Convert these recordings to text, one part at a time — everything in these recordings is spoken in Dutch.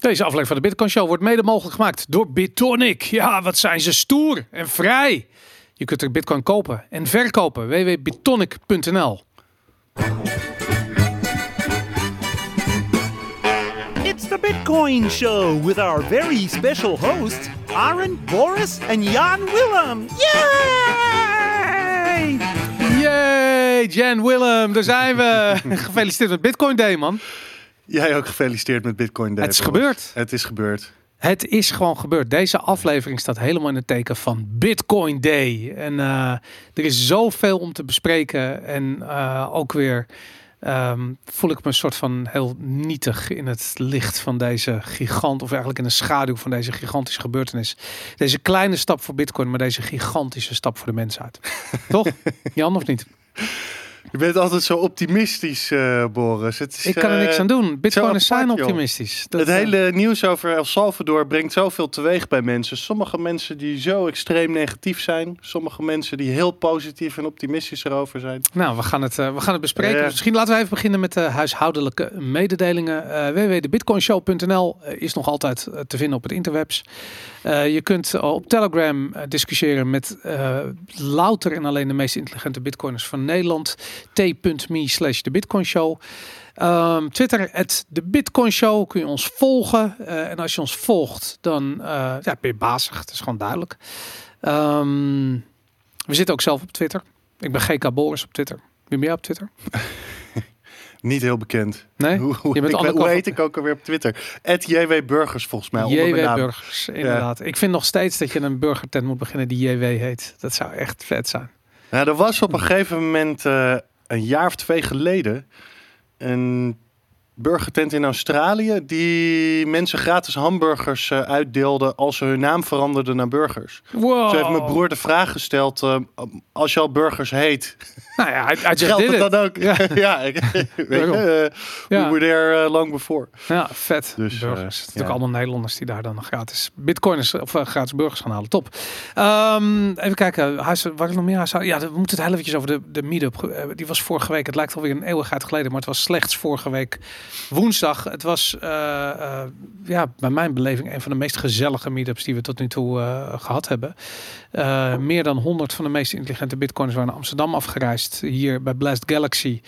Deze aflevering van de Bitcoin Show wordt mede mogelijk gemaakt door Bitonic. Ja, wat zijn ze stoer en vrij. Je kunt er Bitcoin kopen en verkopen. www.bitonic.nl It's the Bitcoin Show with our very special hosts, Aaron, Boris, and Jan Willem. Yay! Yay, Jan Willem, daar zijn we. Gefeliciteerd met Bitcoin Day, man. Jij ook gefeliciteerd met Bitcoin Day. Het is gebeurd. Het is gebeurd. Het is gewoon gebeurd. Deze aflevering staat helemaal in het teken van Bitcoin Day. En eh, er is zoveel om te bespreken. En eh, ook weer ehm, voel ik me een soort van heel nietig in het licht van deze gigant. Of eigenlijk in de schaduw van deze gigantische gebeurtenis. Deze kleine stap voor Bitcoin, maar deze gigantische stap voor de mensheid. Toch? Jan of niet? Je bent altijd zo optimistisch, eh, Boris. Het is, Ik kan er niks eh, aan doen. Bitcoiners zijn optimistisch. Dat, Het eh, hele nieuws over El Salvador brengt zoveel teweeg bij mensen. Sommige mensen die zo extreem negatief zijn. Sommige mensen die heel positief en optimistisch erover zijn. Nou, we gaan het, we gaan het bespreken. Misschien laten we even beginnen met de huishoudelijke mededelingen. Www.bitcoinshow.nl is nog altijd te vinden op het interwebs. Je kunt op Telegram discussiëren met louter en alleen de meest intelligente bitcoiners van Nederland. t.me slash de Bitcoin Show. Ehm, Twitter, at de Bitcoin Show, kun je ons volgen. Eh, en als je ons volgt, dan eh, ja, ben je bazig. Het is gewoon duidelijk. Ehm, we zitten ook zelf op Twitter. Ik ben GK Boris op Twitter. Ben jij op Twitter? Niet heel bekend. Nee? Hoe, hoe, Je bent ik, hoe heet ik ook alweer op Twitter? At JW Burgers volgens mij. JW naam. Burgers, inderdaad. Ik vind nog steeds dat je een burgertent moet beginnen die JW heet. Dat zou echt vet zijn. Ja, er was op een gegeven moment eh, een jaar of twee geleden een burgertent in Australië die mensen gratis hamburgers eh, uitdeelde als ze hun naam veranderden naar burgers. Wow. Zo heeft mijn broer de vraag gesteld: eh, als je al burgers heet, Nou ja, hij, just geldt did het it. dan ook? Ja. Ja, ik, weet je, Ja. we were there eh, long before. Ja, vet. Dus, burgers. eh, het zijn natuurlijk ja. allemaal Nederlanders die daar dan gratis bitcoiners of eh, gratis burgers gaan halen. Top. Ehm, even kijken. Huis, is nog meer? Huis, ja, we moeten het heel eventjes over de, de meetup. Eh, die was vorige week. Het lijkt alweer een eeuwigheid geleden, maar het was slechts vorige week woensdag. Het was ja, bij mijn beleving een van de meest gezellige meetups die we tot nu toe eh, gehad hebben. Eh, meer dan 100 van de meest intelligente bitcoiners waren naar Amsterdam afgereisd. Hier bij Blast Galaxy.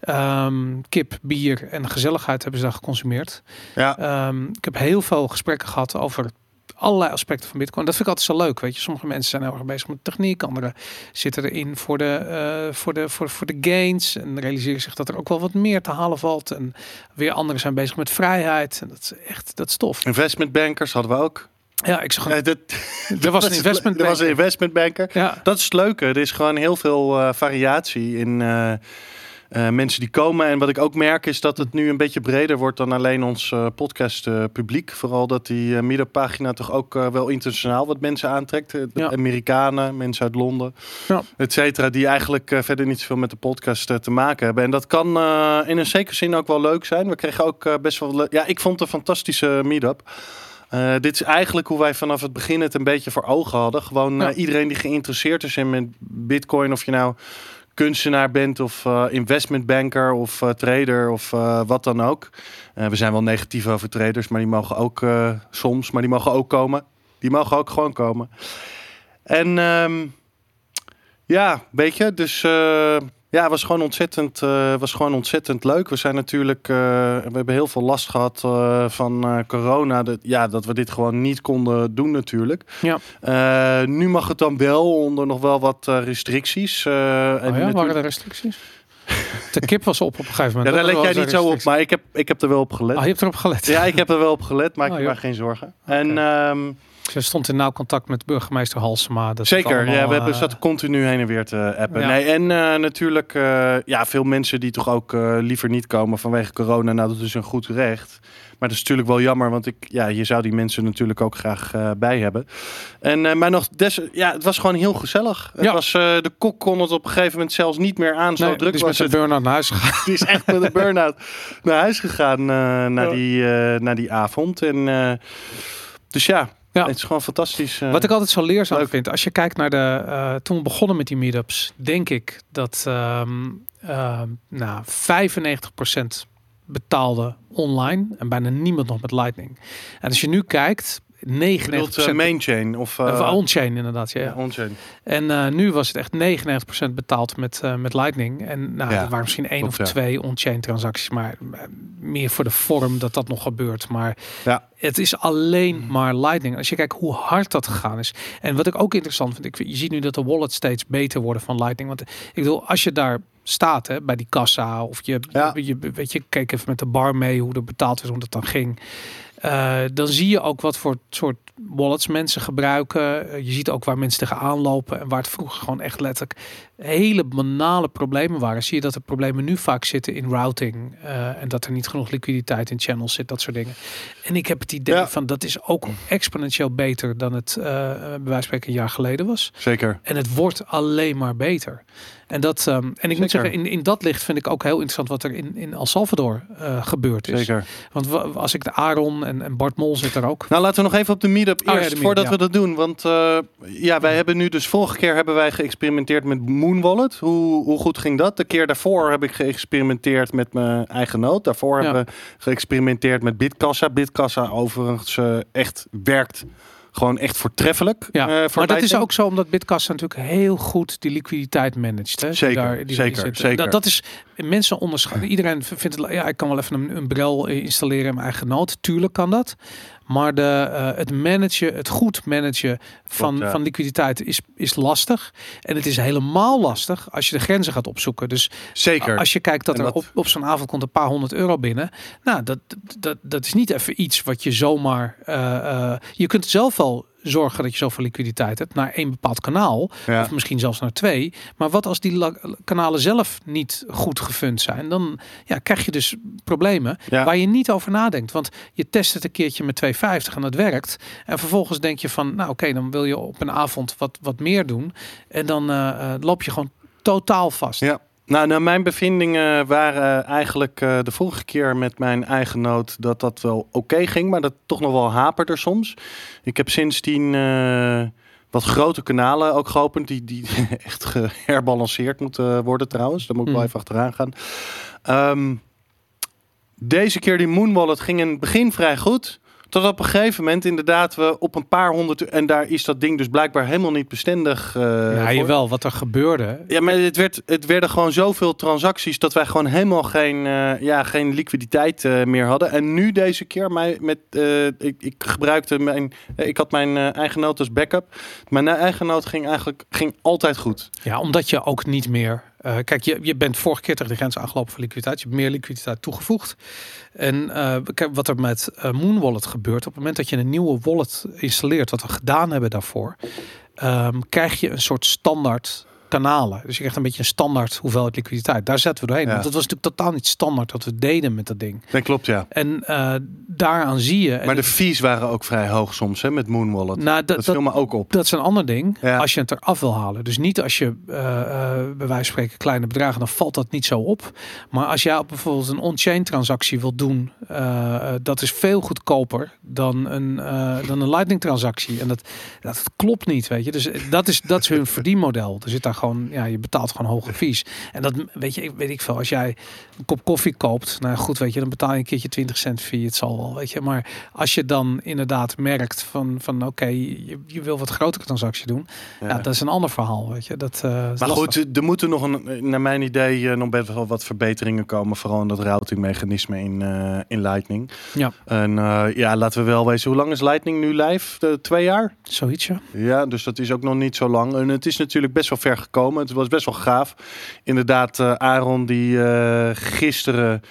Ehm, kip, bier en gezelligheid hebben ze daar geconsumeerd. Ja, Ehm, ik heb heel veel gesprekken gehad over allerlei aspecten van Bitcoin. Dat vind ik altijd zo leuk. Weet je, sommige mensen zijn heel erg bezig met techniek, anderen zitten erin voor de, eh, voor de, voor, voor de gains en realiseren zich dat er ook wel wat meer te halen valt. En weer anderen zijn bezig met vrijheid. En dat is echt dat is tof. investment bankers hadden we ook. Ja, ik zag Eh, dat, er was een investment. Er was een. Ja, Dat is het leuke. Er is gewoon heel veel eh, variatie in eh, mensen die komen. En wat ik ook merk is dat het nu een beetje breder wordt dan alleen ons podcast publiek. Vooral dat die meetup-pagina toch ook wel internationaal wat mensen aantrekt. Ja. Amerikanen, mensen uit Londen, Ja. et cetera. Die eigenlijk verder niet zoveel met de podcast te maken hebben. En dat kan in een zekere zin ook wel leuk zijn. We kregen ook best wel... Ja, ik vond het een fantastische meetup. Eh, dit is eigenlijk hoe wij vanaf het begin het een beetje voor ogen hadden. Gewoon Ja. eh, iedereen die geïnteresseerd is in met bitcoin, of je nou kunstenaar bent of eh, investmentbanker of trader of wat dan ook. We zijn wel negatief over traders, maar die mogen ook soms, maar die mogen ook komen. Die mogen ook gewoon komen. En ehm, ja, weet je, dus ja, het was gewoon ontzettend, eh, was gewoon ontzettend leuk. We zijn natuurlijk, eh, we hebben heel veel last gehad eh, van corona. Dat, ja, dat we dit gewoon niet konden doen natuurlijk. ja. Nu mag het dan wel onder nog wel wat restricties. en Oh ja, natuurlijk- waren er restricties? De kip was op op een gegeven ja, moment. daar let jij niet zo op, maar ik heb, ik heb er wel op gelet. Ah, je hebt erop gelet. Ja, ik heb er wel op gelet, maak Oh, je maar geen zorgen. En ehm, Ze stond in nauw contact met burgemeester Halsema. Dat zeker, allemaal, ja, we hebben eh, zat continu heen en weer te appen. Ja. Nee, en eh, natuurlijk, eh, ja, veel mensen die toch ook eh, liever niet komen vanwege corona. Nou, dat is een goed recht. Maar dat is natuurlijk wel jammer, want ik, ja, je zou die mensen natuurlijk ook graag eh, bij hebben. En, eh, maar nog, des, ja, het was gewoon heel gezellig. Het was, eh, de kok kon het op een gegeven moment zelfs niet meer aan. Zo Nee, druk die is was met zijn burn-out naar huis gegaan. Die is echt met een burn-out naar huis gegaan eh, na, Ja. die, eh, na die avond. En, eh, dus ja, Ja. het is gewoon fantastisch. eh. Wat ik altijd zo leerzaam leuk. vind, als je kijkt naar de. eh, toen we begonnen met die meetups, denk ik dat. ehm ehm nou, 95% betaalde online en bijna niemand nog met Lightning. En als je nu kijkt, 99% bedoelt uh, main chain of, of on-chain inderdaad. Ja. ja on-chain. En uh, nu was het echt 99% betaald met, met Lightning. En nou, ja, er waren misschien één of twee on-chain transacties, maar meer voor de vorm dat dat nog gebeurt. Maar ja. het is alleen maar Lightning. Als je kijkt hoe hard dat gegaan is. En wat ik ook interessant vind, ik, je ziet nu dat de wallet steeds beter worden van Lightning. Want ik bedoel, als je daar staat hè, bij die kassa of je, ja. je, weet je, kijk even met de bar mee hoe er betaald is, hoe dat dan ging. Uh, dan zie je ook wat voor soort wallets mensen gebruiken. Uh, je ziet ook waar mensen tegenaan lopen en waar het vroeger gewoon echt letterlijk hele banale problemen waren. Zie je dat de problemen nu vaak zitten in routing uh, en dat er niet genoeg liquiditeit in channels zit, dat soort dingen. En ik heb het idee ja. van dat is ook exponentieel beter dan het bij wijze van spreken een jaar geleden was. Zeker. En het wordt alleen maar beter. En, dat, um, en ik Zeker. moet zeggen, in, in dat licht vind ik ook heel interessant wat er in, in El Salvador uh, gebeurd is. Zeker. Want als ik de Aaron en, en Bart Mol zit er ook. Nou, laten we nog even op de meetup eerst, Oh ja, meetup, voordat ja. we dat doen. Want uh, ja, wij hebben nu dus vorige keer hebben wij geëxperimenteerd met Moon Wallet. Hoe, hoe goed ging dat? De keer daarvoor heb ik geëxperimenteerd met mijn eigen noot. Daarvoor hebben we geëxperimenteerd met Bitkassa. Bitkassa overigens uh, echt werkt gewoon echt voortreffelijk. Ja, uh, voor maar dat is ook zo omdat Bitkassa natuurlijk heel goed die liquiditeit managt. Hè, Zeker, daar, die zeker, zeker. Dat, dat is mensen onderschatten. Iedereen vindt het, ja, ik kan wel even een umbrel installeren in mijn eigen noot. Tuurlijk kan dat. Maar de, uh, het managen, het goed managen van, Klopt, ja. van liquiditeit is, is lastig. En het is helemaal lastig als je de grenzen gaat opzoeken. Dus Zeker. als je kijkt dat er op, op zo'n avond komt een paar honderd euro binnen. Nou, dat, dat, dat is niet even iets wat je zomaar... eh, eh, je kunt zelf wel zorgen dat je zoveel liquiditeit hebt naar één bepaald kanaal. Ja. Of misschien zelfs naar twee. Maar wat als die kanalen zelf niet goed gefund zijn? Dan ja, krijg je dus problemen Ja. waar je niet over nadenkt. Want je test het een keertje met 2,50 en dat werkt. En vervolgens denk je van, nou oké, dan wil je op een avond wat, wat meer doen. En dan eh, eh, loop je gewoon totaal vast. Ja. Nou, nou, mijn bevindingen waren eigenlijk eh, de vorige keer met mijn eigen noot dat dat wel oké ging, maar dat toch nog wel haperde soms. Ik heb sindsdien eh, wat grote kanalen ook geopend, die, die echt geherbalanceerd moeten worden trouwens. Daar moet ik wel Hmm. even achteraan gaan. Ehm, deze keer die Moon Wallet ging in het begin vrij goed. Tot op een gegeven moment inderdaad we op een paar honderd... En daar is dat ding dus blijkbaar helemaal niet bestendig uh, Ja, jawel, wat er gebeurde. Ja, maar het, werd, het werden gewoon zoveel transacties dat wij gewoon helemaal geen, uh, ja, geen liquiditeit uh, meer hadden. En nu deze keer, mij, met, ik, ik gebruikte mijn, ik had mijn eigen noot als backup. Mijn eigen noot ging eigenlijk ging altijd goed. Ja, omdat je ook niet meer. Uh, kijk, je, je bent vorige keer tegen de grens aangelopen voor liquiditeit. Je hebt meer liquiditeit toegevoegd. En kijk, wat er met uh, Moon Wallet gebeurt. Op het moment dat je een nieuwe wallet installeert, wat we gedaan hebben daarvoor, um, krijg je een soort standaard kanalen. Dus je krijgt een beetje een standaard hoeveelheid liquiditeit. Daar zetten we doorheen. Ja. Want dat was natuurlijk totaal niet standaard wat we deden met dat ding. Dat klopt, ja. En uh, daaraan zie je... Maar de fees waren ook vrij hoog soms hè, met Moon Wallet. Nou, dat, dat viel me ook op. Dat is een ander ding. Ja. Als je het eraf wil halen. Dus niet als je uh, uh, bij wijze van spreken kleine bedragen, dan valt dat niet zo op. Maar als jij bijvoorbeeld een on-chain transactie wil doen, dat is veel goedkoper dan een, dan een Lightning transactie. En dat, dat klopt niet, weet je. Dus dat is, dat is hun verdienmodel. Er zit daar gewoon, ja, je betaalt gewoon hoge fees. En dat weet je, weet ik veel. Als jij een kop koffie koopt, nou goed, weet je, dan betaal je een keertje 20 cent fee. Het zal wel, weet je. Maar als je dan inderdaad merkt van, van oké, okay, je, je wil wat grotere transactie doen, ja. dat is een ander verhaal, weet je. Dat, uh, maar lastig. goed, er moeten nog een, naar mijn idee, uh, nog best wel wat verbeteringen komen, vooral in dat routingmechanisme in, uh, in Lightning. Ja. En ja, laten we wel wezen, hoe lang is Lightning nu live? twee jaar? Zoiets, ja. Ja, dus dat is ook nog niet zo lang. En het is natuurlijk best wel ver gekomen. Het was best wel gaaf. Inderdaad, Aaron die gisteren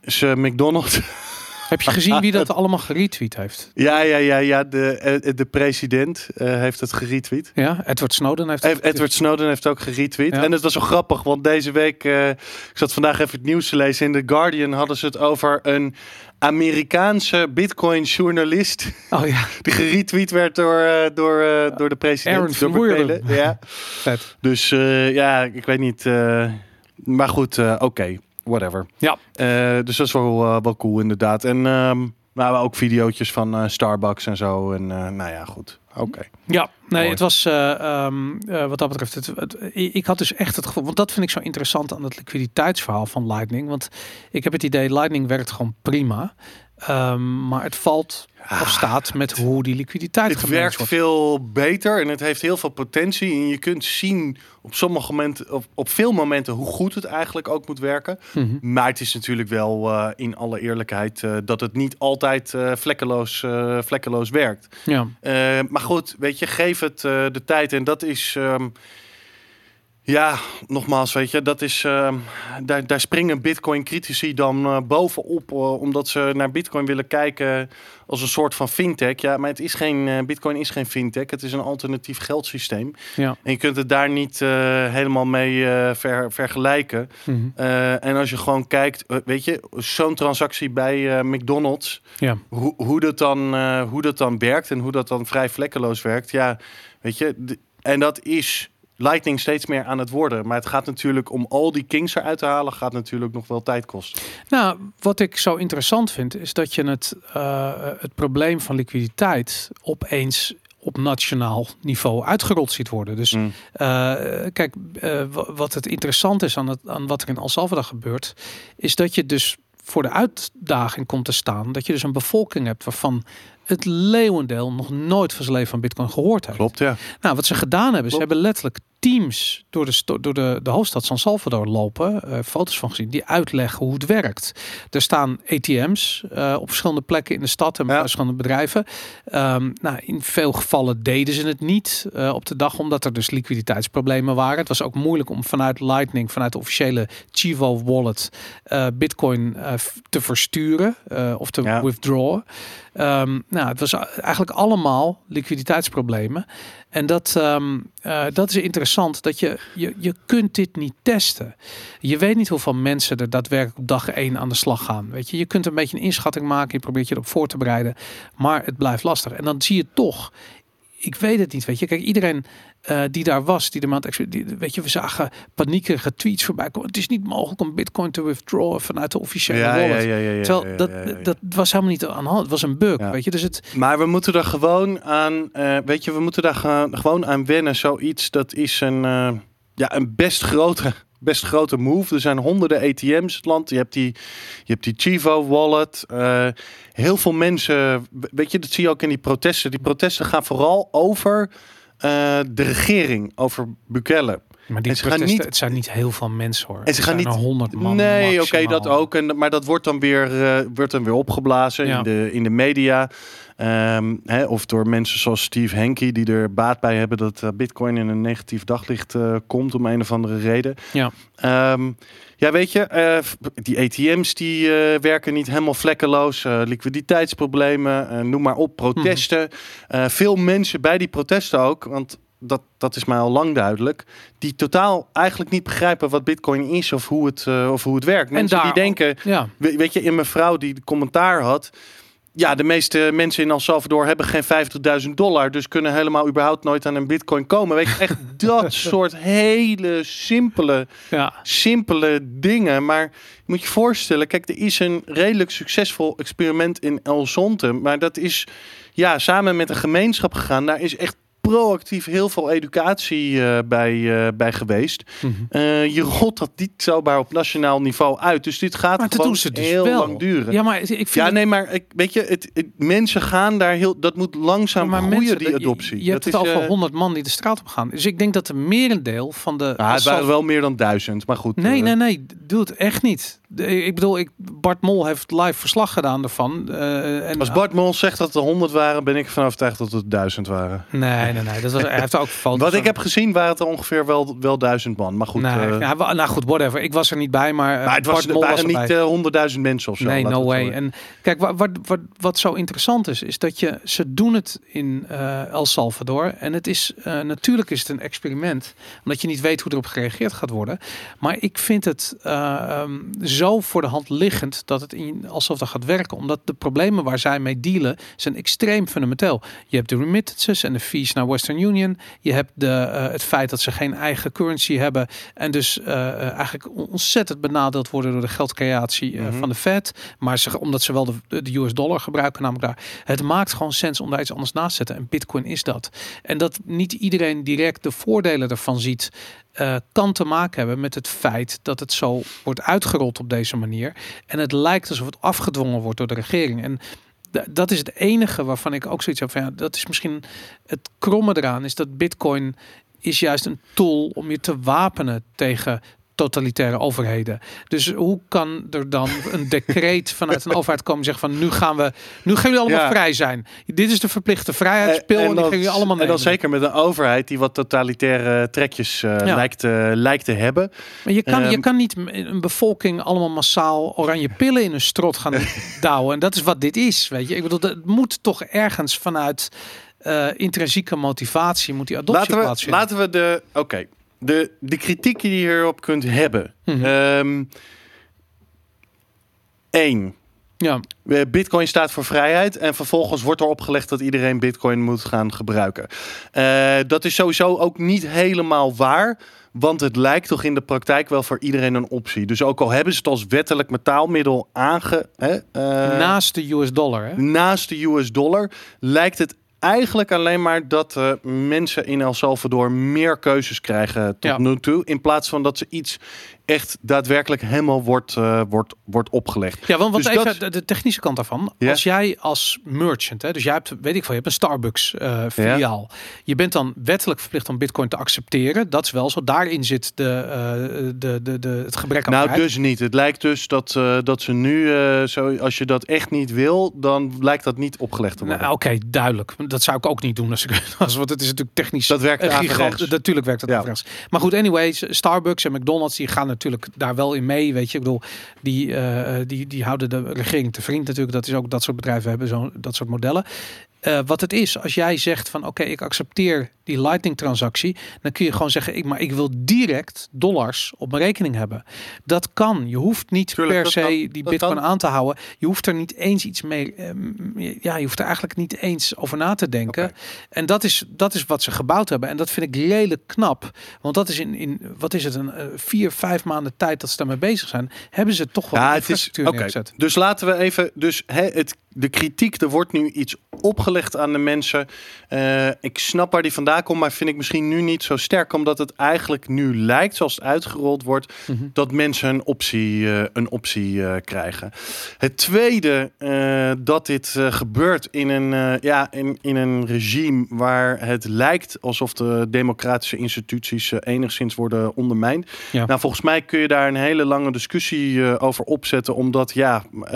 zijn McDonald's heb je gezien wie dat allemaal geretweet heeft? Ja, ja, ja, ja. De, de president uh, heeft het geretweet. Ja, Edward Snowden heeft het Edward Snowden heeft ook geretweet. Ja. En het was zo grappig, want deze week, uh, ik zat vandaag even het nieuws te lezen. In The Guardian hadden ze het over een Amerikaanse Bitcoin-journalist. Oh ja. Die geretweet werd door, door, door de president. Aaron door Vermeulen. Ja. Vet. Dus ja, ik weet niet. maar goed, oké. Okay whatever. Ja. Uh, dus dat is wel, uh, wel cool inderdaad. En um, nou, ook videootjes van uh, Starbucks en zo. En nou ja, goed. Oké. Ja, nee, Mooi. het was eh, ehm, eh, wat dat betreft. Het, ik had dus echt het gevoel, want dat vind ik zo interessant aan het liquiditeitsverhaal van Lightning. Want ik heb het idee, Lightning werkt gewoon prima. Ehm, maar het valt of staat met hoe die liquiditeit Het werkt wordt. veel beter en het heeft heel veel potentie. En je kunt zien op sommige momenten, op, op veel momenten, hoe goed het eigenlijk ook moet werken. Mhm. Maar het is natuurlijk wel eh, in alle eerlijkheid eh, dat het niet altijd eh, vlekkeloos, vlekkeloos werkt. Ja, maar goed, weet je, geef het de tijd. En dat is. ehm, ja, nogmaals, weet je, dat is. ehm, daar, daar springen Bitcoin-critici dan eh, bovenop. eh, omdat ze naar Bitcoin willen kijken als een soort van fintech. Ja, maar het is geen. eh, Bitcoin is geen fintech. Het is een alternatief geldsysteem. ja. En je kunt het daar niet helemaal mee ver, vergelijken. Mhm. En als je gewoon kijkt, weet je, zo'n transactie bij McDonald's ja. hoe, hoe, dat dan, hoe dat dan werkt en hoe dat dan vrij vlekkeloos werkt. Ja, weet je, en dat is Lightning steeds meer aan het worden. Maar het gaat natuurlijk om al die kings eruit te halen, gaat natuurlijk nog wel tijd kosten. Nou, wat ik zo interessant vind, is dat je het, eh, het probleem van liquiditeit opeens op nationaal niveau uitgerold ziet worden. Dus Mm. Eh, kijk, eh, wa- wat het interessant is aan, het, aan wat er in El Salvador gebeurt, is dat je dus voor de uitdaging komt te staan dat je dus een bevolking hebt waarvan het leeuwendeel nog nooit van zijn leven van Bitcoin gehoord heeft. Klopt, ja. Nou, wat ze gedaan hebben, ze hebben letterlijk teams door de, door de, de hoofdstad San Salvador lopen, eh, foto's van gezien, die uitleggen hoe het werkt. Er staan ATM's eh, op verschillende plekken in de stad en bij Ja. verschillende bedrijven. Ehm, nou, in veel gevallen deden ze het niet eh, op de dag, omdat er dus liquiditeitsproblemen waren. Het was ook moeilijk om vanuit Lightning, vanuit de officiële Chivo wallet, Bitcoin te versturen of te Ja. withdrawen. Ehm, nou, het was eigenlijk allemaal liquiditeitsproblemen. En dat, ehm, eh, dat is interessant, dat je, je, je kunt dit niet testen. Je weet niet hoeveel mensen er daadwerkelijk op dag één aan de slag gaan. Weet je, je kunt een beetje een inschatting maken, je probeert je erop voor te bereiden, maar het blijft lastig. En dan zie je toch, ik weet het niet, weet je. Kijk, iedereen eh, die daar was, die de maand, die, weet je, we zagen paniekerige tweets voorbij komen. Het is niet mogelijk om Bitcoin te withdrawen vanuit de officiële Ja, wallet. ja, ja, ja, Terwijl ja, dat, dat was helemaal niet aan de hand. Het was een bug, weet je. Dus het, Maar we moeten er gewoon aan, eh, weet je, we moeten daar gaan- gewoon aan wennen. Zoiets, dat is een, eh, ja, een best grote, best grote move. Er zijn honderden ATM's het land. Je hebt die, je hebt die Chivo wallet. Heel veel mensen, weet je, dat zie je ook in die protesten. Die protesten gaan vooral over de regering, over Bukele. Maar die protesten, niet- het zijn niet heel veel mensen hoor. En ze gaan niet- er 100 man. nee, oké, dat ook. En, maar dat wordt dan weer, eh, wordt dan weer opgeblazen Ja. in, de, in de media. Ehm, hè, of door mensen zoals Steve Henke, die er baat bij hebben dat eh, Bitcoin in een negatief daglicht eh, komt om een of andere reden. Ja. Ehm, ja, weet je, die ATM's die werken niet helemaal vlekkeloos. Liquiditeitsproblemen, noem maar op, protesten. Eh, veel mensen bij die protesten ook, want dat, dat is mij al lang duidelijk, die totaal eigenlijk niet begrijpen wat Bitcoin is of hoe het, eh, of hoe het werkt. Mensen daar- die denken, Ja, we- weet je, in mijn vrouw die de commentaar had. Ja, de meeste mensen in El Salvador hebben geen 50.000 dollar. Dus kunnen helemaal überhaupt nooit aan een bitcoin komen. Weet je, echt dat soort hele simpele, ja. simpele dingen. Maar je moet je voorstellen, kijk, er is een redelijk succesvol experiment in El Zonte. Maar dat is ja, samen met een gemeenschap gegaan. Daar is echt proactief heel veel educatie eh, bij, eh, bij geweest. Mhm. Eh, je rolt dat niet zomaar op nationaal niveau uit. Dus dit gaat Maar gewoon ze dus heel wel. lang duren. Ja, maar ik vind Ja, nee, maar ik, weet je, het, het- mensen gaan daar heel. Dat moet langzaam maar groeien, mensen, die dat- je- adoptie. Je, hebt het is, over eh, 100 man die de straat op gaan. Dus ik denk dat de merendeel van de... nou, het waren wel meer dan duizend, maar goed. Nee, nee, nee. Doe het echt niet. De- Ik bedoel, ik, Bart Mol heeft live verslag gedaan ervan. en, Als Bart Mol zegt dat er 100 waren, ben ik ervan overtuigd dat het duizend waren. Nee, nee, nee. Dat was, hij heeft ook foto's Wat ik heb gezien waren het er ongeveer wel, wel duizend man. Maar goed, ja, wa- nou goed, whatever. Ik was er niet bij, maar, eh, maar het was, Mol erbij. niet eh, honderdduizend mensen of zo. Nee, no way. En kijk, wat, wat, wat, wat zo interessant is, is dat je ze doen het in El Salvador. En het is natuurlijk is het een experiment, omdat je niet weet hoe erop gereageerd gaat worden. Maar ik vind het eh, ehm, zo voor de hand liggend dat het in El Salvador gaat werken, omdat de problemen waar zij mee dealen zijn extreem fundamenteel. Je hebt de remittances en de fees naar Western Union. Je hebt de, eh, het feit dat ze geen eigen currency hebben. En dus eh, eh, eigenlijk ontzettend benadeeld worden door de geldcreatie Mhm. van de Fed. Maar ze, omdat ze wel de, de US dollar gebruiken, namelijk daar. Het maakt gewoon sens om daar iets anders naast te zetten. En Bitcoin is dat. En dat niet iedereen direct de voordelen ervan ziet. kan te maken hebben met het feit dat het zo wordt uitgerold op deze manier. En het lijkt alsof het afgedwongen wordt door de regering. En dat is het enige waarvan ik ook zoiets heb van ja, dat is misschien het kromme eraan is dat Bitcoin is juist een tool om je te wapenen tegen totalitaire overheden. Dus hoe kan er dan een decreet vanuit een overheid komen en zeggen van nu gaan we, nu gaan jullie allemaal Ja. vrij zijn. Dit is de verplichte vrijheidspil en, die gaan jullie allemaal en dan zeker met een overheid die wat totalitaire trekjes eh, Ja. lijkt, eh, lijkt te hebben. Maar je kan, je Ehm, kan niet een bevolking allemaal massaal oranje pillen in hun strot gaan douwen. En dat is wat dit is, weet je. Ik bedoel, het moet toch ergens vanuit eh, intrinsieke motivatie moet die adoptie Laten we, laten we de. Oké. De, de kritiek die je hierop kunt hebben. Ehm, Eén. Ja, Eh, Bitcoin staat voor vrijheid en vervolgens wordt er opgelegd dat iedereen Bitcoin moet gaan gebruiken. Eh, dat is sowieso ook niet helemaal waar, want het lijkt toch in de praktijk wel voor iedereen een optie. Dus ook al hebben ze het als wettelijk betaalmiddel aange... Hè, eh, naast de US dollar. Hè? naast de US dollar lijkt het eigenlijk alleen maar dat eh, mensen in El Salvador meer keuzes krijgen tot Ja. nu toe. In plaats van dat ze iets echt daadwerkelijk helemaal wordt, eh, wordt, wordt opgelegd. Ja, want, want Dus even dat- de, de technische kant daarvan. Als jij als merchant, hè, dus jij hebt, weet ik veel, je hebt een Starbucks eh filiaal. Je bent dan wettelijk verplicht om Bitcoin te accepteren. Dat is wel zo. Daarin zit de, eh, de, de, de, het gebrek aan Nou, dus niet. Het lijkt dus dat, dat ze nu, zo, als je dat echt niet wil, dan lijkt dat niet opgelegd te worden. Nou, Oké, duidelijk. Dat zou ik ook niet doen als ik als, want het is natuurlijk technisch. dat werkt gigant. Natuurlijk werkt het Ja. Maar goed, anyways, Starbucks en McDonald's die gaan natuurlijk daar wel in mee. Weet je, ik bedoel, die, eh, die, die houden de regering te vriend natuurlijk. Dat is ook dat soort bedrijven hebben zo dat soort modellen. Eh, wat het is, als jij zegt van oké, ik accepteer die Lightning transactie, dan kun je gewoon zeggen, ik, maar ik wil direct dollars op mijn rekening hebben. Dat kan. Je hoeft niet Tuurlijk, per se kan. die bitcoin kan. aan te houden. Je hoeft er niet eens iets mee. ehm, ja, je hoeft er eigenlijk niet eens over na te denken. En dat is, dat is wat ze gebouwd hebben. En dat vind ik redelijk knap. Want dat is in, in wat is het, een eh, vier, vijf maanden tijd dat ze daarmee bezig zijn, hebben ze toch wel Ja, het is neergezet. Dus laten we even. Dus het, de kritiek, er wordt nu iets opgelegd aan de mensen. Eh, ik snap waar die vandaan komt, maar vind ik misschien nu niet zo sterk, omdat het eigenlijk nu lijkt, zoals het uitgerold wordt, Mhm. dat mensen een optie, eh, een optie eh, krijgen. Het tweede, dat dit gebeurt in een, ja, in, in een regime waar het lijkt alsof de democratische instituties enigszins worden ondermijnd. Ja. Nou, volgens mij kun je daar een hele lange discussie over opzetten, omdat ja.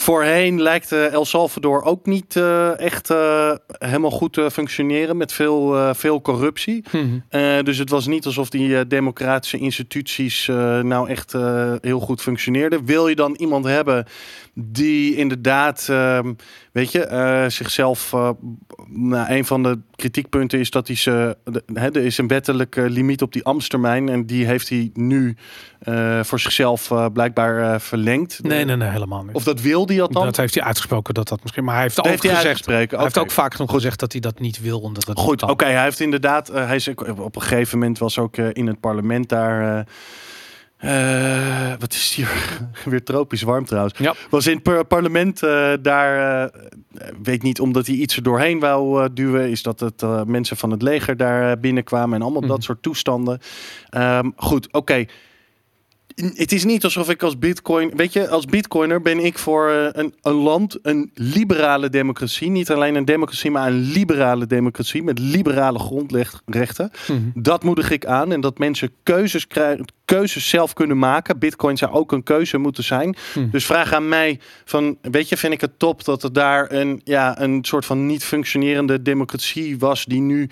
Voorheen lijkt eh, El Salvador ook niet eh, echt eh, helemaal goed te functioneren met veel, veel corruptie. Mhm. Dus het was niet alsof die democratische instituties nou echt heel goed functioneerden. Wil je dan iemand hebben die inderdaad, ehm, weet je, eh, zichzelf. eh, nou, een van de kritiekpunten is dat hij ze. de- hè, er is een wettelijke limiet op die ambtstermijn. En die heeft hij nu eh, voor zichzelf blijkbaar verlengd. Nee, nee, nee, helemaal niet. Of dat wil hij althans. dat heeft hij uitgesproken dat dat misschien. Maar hij heeft Dat heeft hij gezegd. Hij heeft ook vaak genoeg gezegd dat hij dat niet wil. Omdat dat Goed, oké. hij heeft inderdaad. hij is op een gegeven moment was ook in het parlement daar. Eh, eh, wat is hier? Weer tropisch warm trouwens. Ja. Was in het par- parlement eh, daar. eh, weet niet omdat hij iets er doorheen wou duwen. Is dat het mensen van het leger daar binnenkwamen en allemaal Mhm. dat soort toestanden. Ehm, goed, oké. Het is niet alsof ik als bitcoin, weet je, als bitcoiner ben ik voor een, een land, een liberale democratie. Niet alleen een democratie, maar een liberale democratie met liberale grondrechten. Mhm. Dat moedig ik aan en dat mensen keuzes krijgen, keuzes zelf kunnen maken. Bitcoin zou ook een keuze moeten zijn. Mhm. Dus vraag aan mij van, weet je, vind ik het top dat er daar een, ja, een soort van niet functionerende democratie was die nu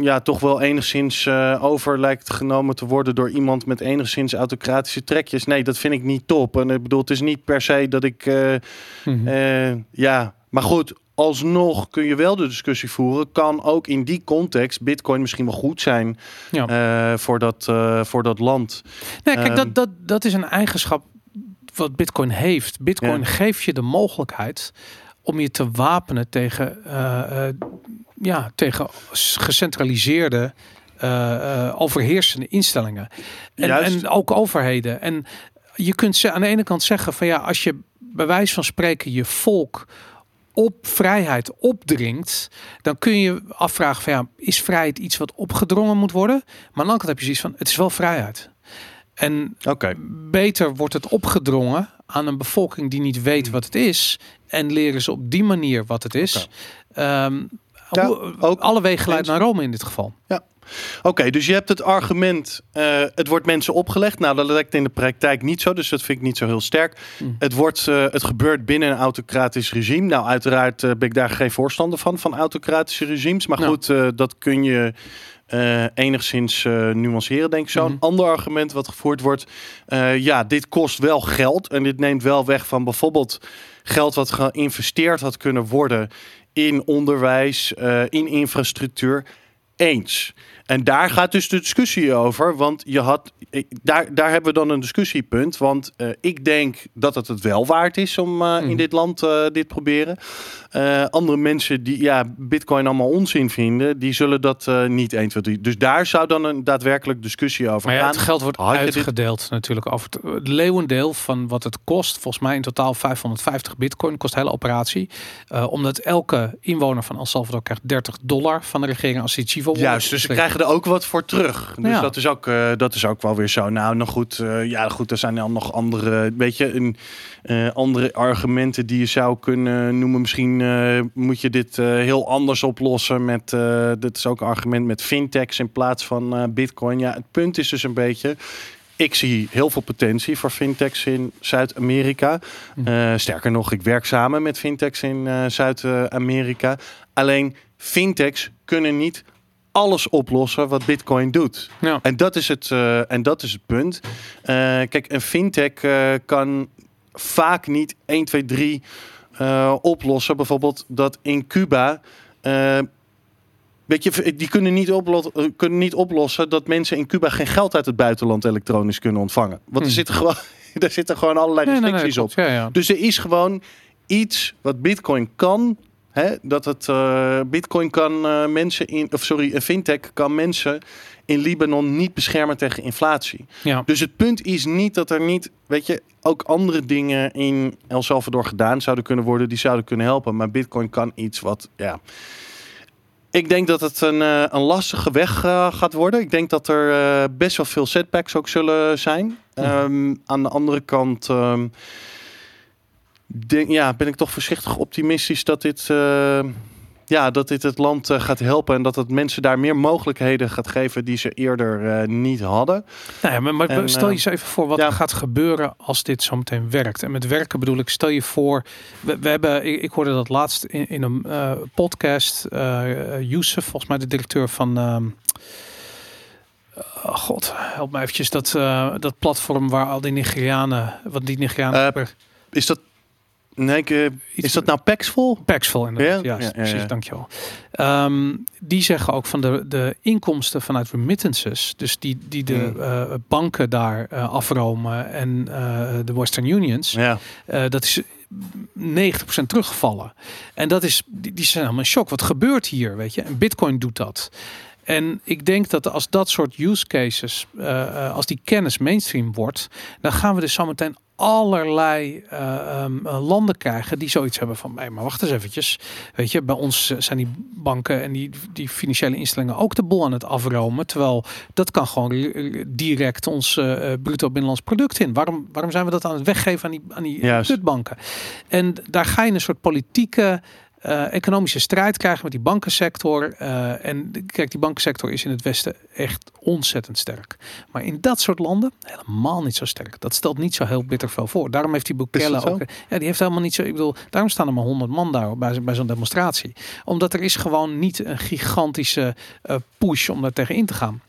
ja, toch wel enigszins eh, over lijkt genomen te worden door iemand met enigszins autocratische trekjes. Nee, dat vind ik niet top. En ik bedoel, het is niet per se dat ik, eh, Mhm. eh, ja, maar goed. Alsnog kun je wel de discussie voeren. Kan ook in die context Bitcoin misschien wel goed zijn Ja. eh, voor, dat, eh, voor dat land. Nee, kijk, Ehm, dat, dat, dat is een eigenschap wat Bitcoin heeft. Bitcoin Ja. geeft je de mogelijkheid om je te wapenen tegen, eh, ja, tegen gecentraliseerde, overheersende instellingen. En, en ook overheden. En je kunt ze aan de ene kant zeggen van ja, als je bij wijze van spreken je volk op vrijheid opdringt, dan kun je afvragen van ja, is vrijheid iets wat opgedrongen moet worden? Maar aan de andere kant heb je zoiets van, het is wel vrijheid. En Oké. beter wordt het opgedrongen aan een bevolking die niet weet wat het is. En leren ze op die manier wat het is. Ehm, Ja, hoe- ook alle wegen leiden eens. naar Rome in dit geval. Oké, dus je hebt het argument, eh, het wordt mensen opgelegd. Nou, dat lijkt in de praktijk niet zo, dus dat vind ik niet zo heel sterk. Hmm. Het, wordt, eh, het gebeurt binnen een autocratisch regime. Nou, uiteraard eh, ben ik daar geen voorstander van, van autocratische regimes. Maar Ja. goed, dat kun je enigszins nuanceren, denk ik zo. Mhm. Een ander argument wat gevoerd wordt, ja, dit kost wel geld. En dit neemt wel weg van bijvoorbeeld geld wat geïnvesteerd had kunnen worden in onderwijs, in infrastructuur. Eens. En daar gaat dus de discussie over. Want je had. Daar, daar hebben we dan een discussiepunt. Want eh, ik denk dat het het wel waard is om eh, Hmm. in dit land eh, dit proberen. Andere mensen die ja, Bitcoin allemaal onzin vinden, die zullen dat niet 1, 2, 3. Dus daar zou dan een daadwerkelijk discussie over Maar ja, gaan. het geld wordt Had je dit- uitgedeeld natuurlijk over het, leeuwendeel van wat het kost. Volgens mij in totaal 550 bitcoin kost de hele operatie. Omdat elke inwoner van El Salvador krijgt 30 dollar van de regering als Chivo wallet Juist, dus ze steekt. Krijgen er ook wat voor terug. Dus Ja. dat, is ook, eh, dat is ook wel weer zo. Nou, nog goed. eh, ja, goed, er zijn dan nog andere, weet je, een, eh, andere argumenten die je zou kunnen noemen. Misschien moet je dit heel anders oplossen met, dit is ook een argument met fintechs in plaats van bitcoin. Ja, het punt is dus een beetje, ik zie heel veel potentie voor fintechs in Zuid-Amerika. Hm. Sterker nog, ik werk samen met fintechs in Zuid-Amerika. Alleen fintechs kunnen niet alles oplossen wat Bitcoin doet. Ja. En dat is het, eh, en dat is het punt. Eh, kijk, een fintech eh, kan vaak niet 1, 2, 3 eh, oplossen. Bijvoorbeeld dat in Cuba. Weet je, die kunnen niet, kunnen niet oplossen dat mensen in Cuba geen geld uit het buitenland elektronisch kunnen ontvangen. Want er Hmm. zitten gewoon, daar zitten gewoon allerlei Nee, nee, nee, restricties op. klopt. Ja, ja. Dus er is gewoon iets wat Bitcoin kan. Hè, dat het eh, Bitcoin kan eh, mensen in, of sorry, een fintech kan mensen in Libanon niet beschermen tegen inflatie. ja. Dus het punt is niet dat er niet, weet je, ook andere dingen in El Salvador gedaan zouden kunnen worden die zouden kunnen helpen. Maar Bitcoin kan iets wat, ja. Ik denk dat het een, eh, een lastige weg eh, gaat worden. Ik denk dat er eh, best wel veel setbacks ook zullen zijn. Ehm, aan de andere kant ehm, denk, ja, ben ik toch voorzichtig optimistisch dat dit, eh, ja, dat dit het land eh, gaat helpen. En dat het mensen daar meer mogelijkheden gaat geven die ze eerder eh, niet hadden. Nou ja, maar, maar En, stel je eens even voor wat ja. er gaat gebeuren als dit zo meteen werkt. En met werken bedoel ik, stel je voor, we, we hebben, ik, ik hoorde dat laatst in, in een podcast, Youssef, volgens mij de directeur van, ehm, oh God, help me eventjes, dat, dat platform waar al die Nigerianen, wat die Nigerianen, Eh, Is dat, nee, ik, eh, is dat nou Paxful? Paxful inderdaad, Ja? juist, Ja, ja, precies, dankjewel. Ehm, die zeggen ook van de, de inkomsten vanuit remittances, dus die, die de Hmm. eh, banken daar eh, afromen en de Western Unions, Ja. dat is 90% teruggevallen. En dat is, die, die zijn helemaal in shock. Wat gebeurt hier, weet je? En Bitcoin doet dat. En ik denk dat als dat soort use cases, eh, eh, als die kennis mainstream wordt, dan gaan we dus zometeen allerlei eh, ehm, eh, landen krijgen die zoiets hebben van, hey, maar wacht eens eventjes. Weet je, bij ons zijn die banken en die, die financiële instellingen ook de bol aan het afromen. Terwijl dat kan gewoon direct ons bruto binnenlands product in. Waarom, waarom zijn we dat aan het weggeven aan die, aan die kutbanken? En daar ga je een soort politieke eh, economische strijd krijgen met die bankensector. Eh, en kijk, die bankensector is in het Westen echt ontzettend sterk. Maar in dat soort landen helemaal niet zo sterk. Dat stelt niet zo heel bitter veel voor. Daarom heeft die Bukele ook... Ja, die heeft helemaal niet zo... Ik bedoel, daarom staan er maar 100 man daar bij, bij zo'n demonstratie. Omdat er is gewoon niet een gigantische eh, push om daar tegen in te gaan.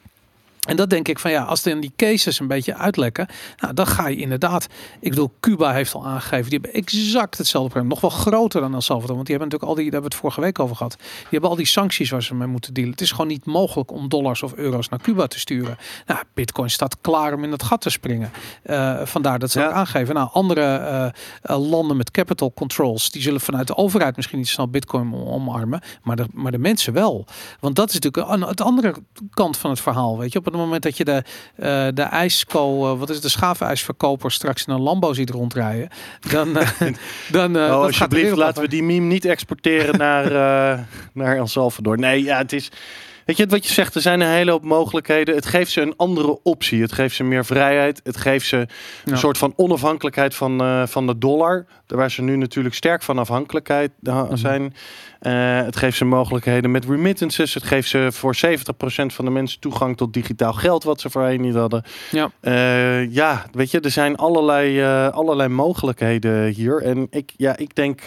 En dat denk ik van ja, als dan die cases een beetje uitlekken, nou, dan ga je inderdaad. Ik bedoel, Cuba heeft al aangegeven, die hebben exact hetzelfde probleem, nog wel groter dan El Salvador, want die hebben natuurlijk al die, daar hebben we het vorige week over gehad. Die hebben al die sancties waar ze mee moeten dealen. Het is gewoon niet mogelijk om dollars of euro's naar Cuba te sturen. Nou, Bitcoin staat klaar om in dat gat te springen. Uh, vandaar dat ze Ja. ook aangeven. Nou, andere eh, eh, landen met capital controls, die zullen vanuit de overheid misschien niet snel Bitcoin omarmen, maar de, maar de mensen wel. Want dat is natuurlijk aan het andere kant van het verhaal. Weet je, op het moment dat je de, eh de ijsko, eh, wat is het, de schaafijsverkoper straks in een Lambo ziet rondrijden, dan, eh, dan, oh, alsjeblieft, laten we die meme niet exporteren naar, naar El Salvador. Nee, ja, het is... Weet je wat je zegt? Er zijn een hele hoop mogelijkheden. Het geeft ze een andere optie. Het geeft ze meer vrijheid. Het geeft ze Ja. een soort van onafhankelijkheid van, eh, van de dollar. Daar Waar ze nu natuurlijk sterk van afhankelijkheid eh, Mhm. zijn. Eh, het geeft ze mogelijkheden met remittances. Het geeft ze voor 70% van de mensen toegang tot digitaal geld. Wat ze voorheen niet hadden. Ja. Ja, weet je, er zijn allerlei, allerlei mogelijkheden hier. En ik, ja, ik denk.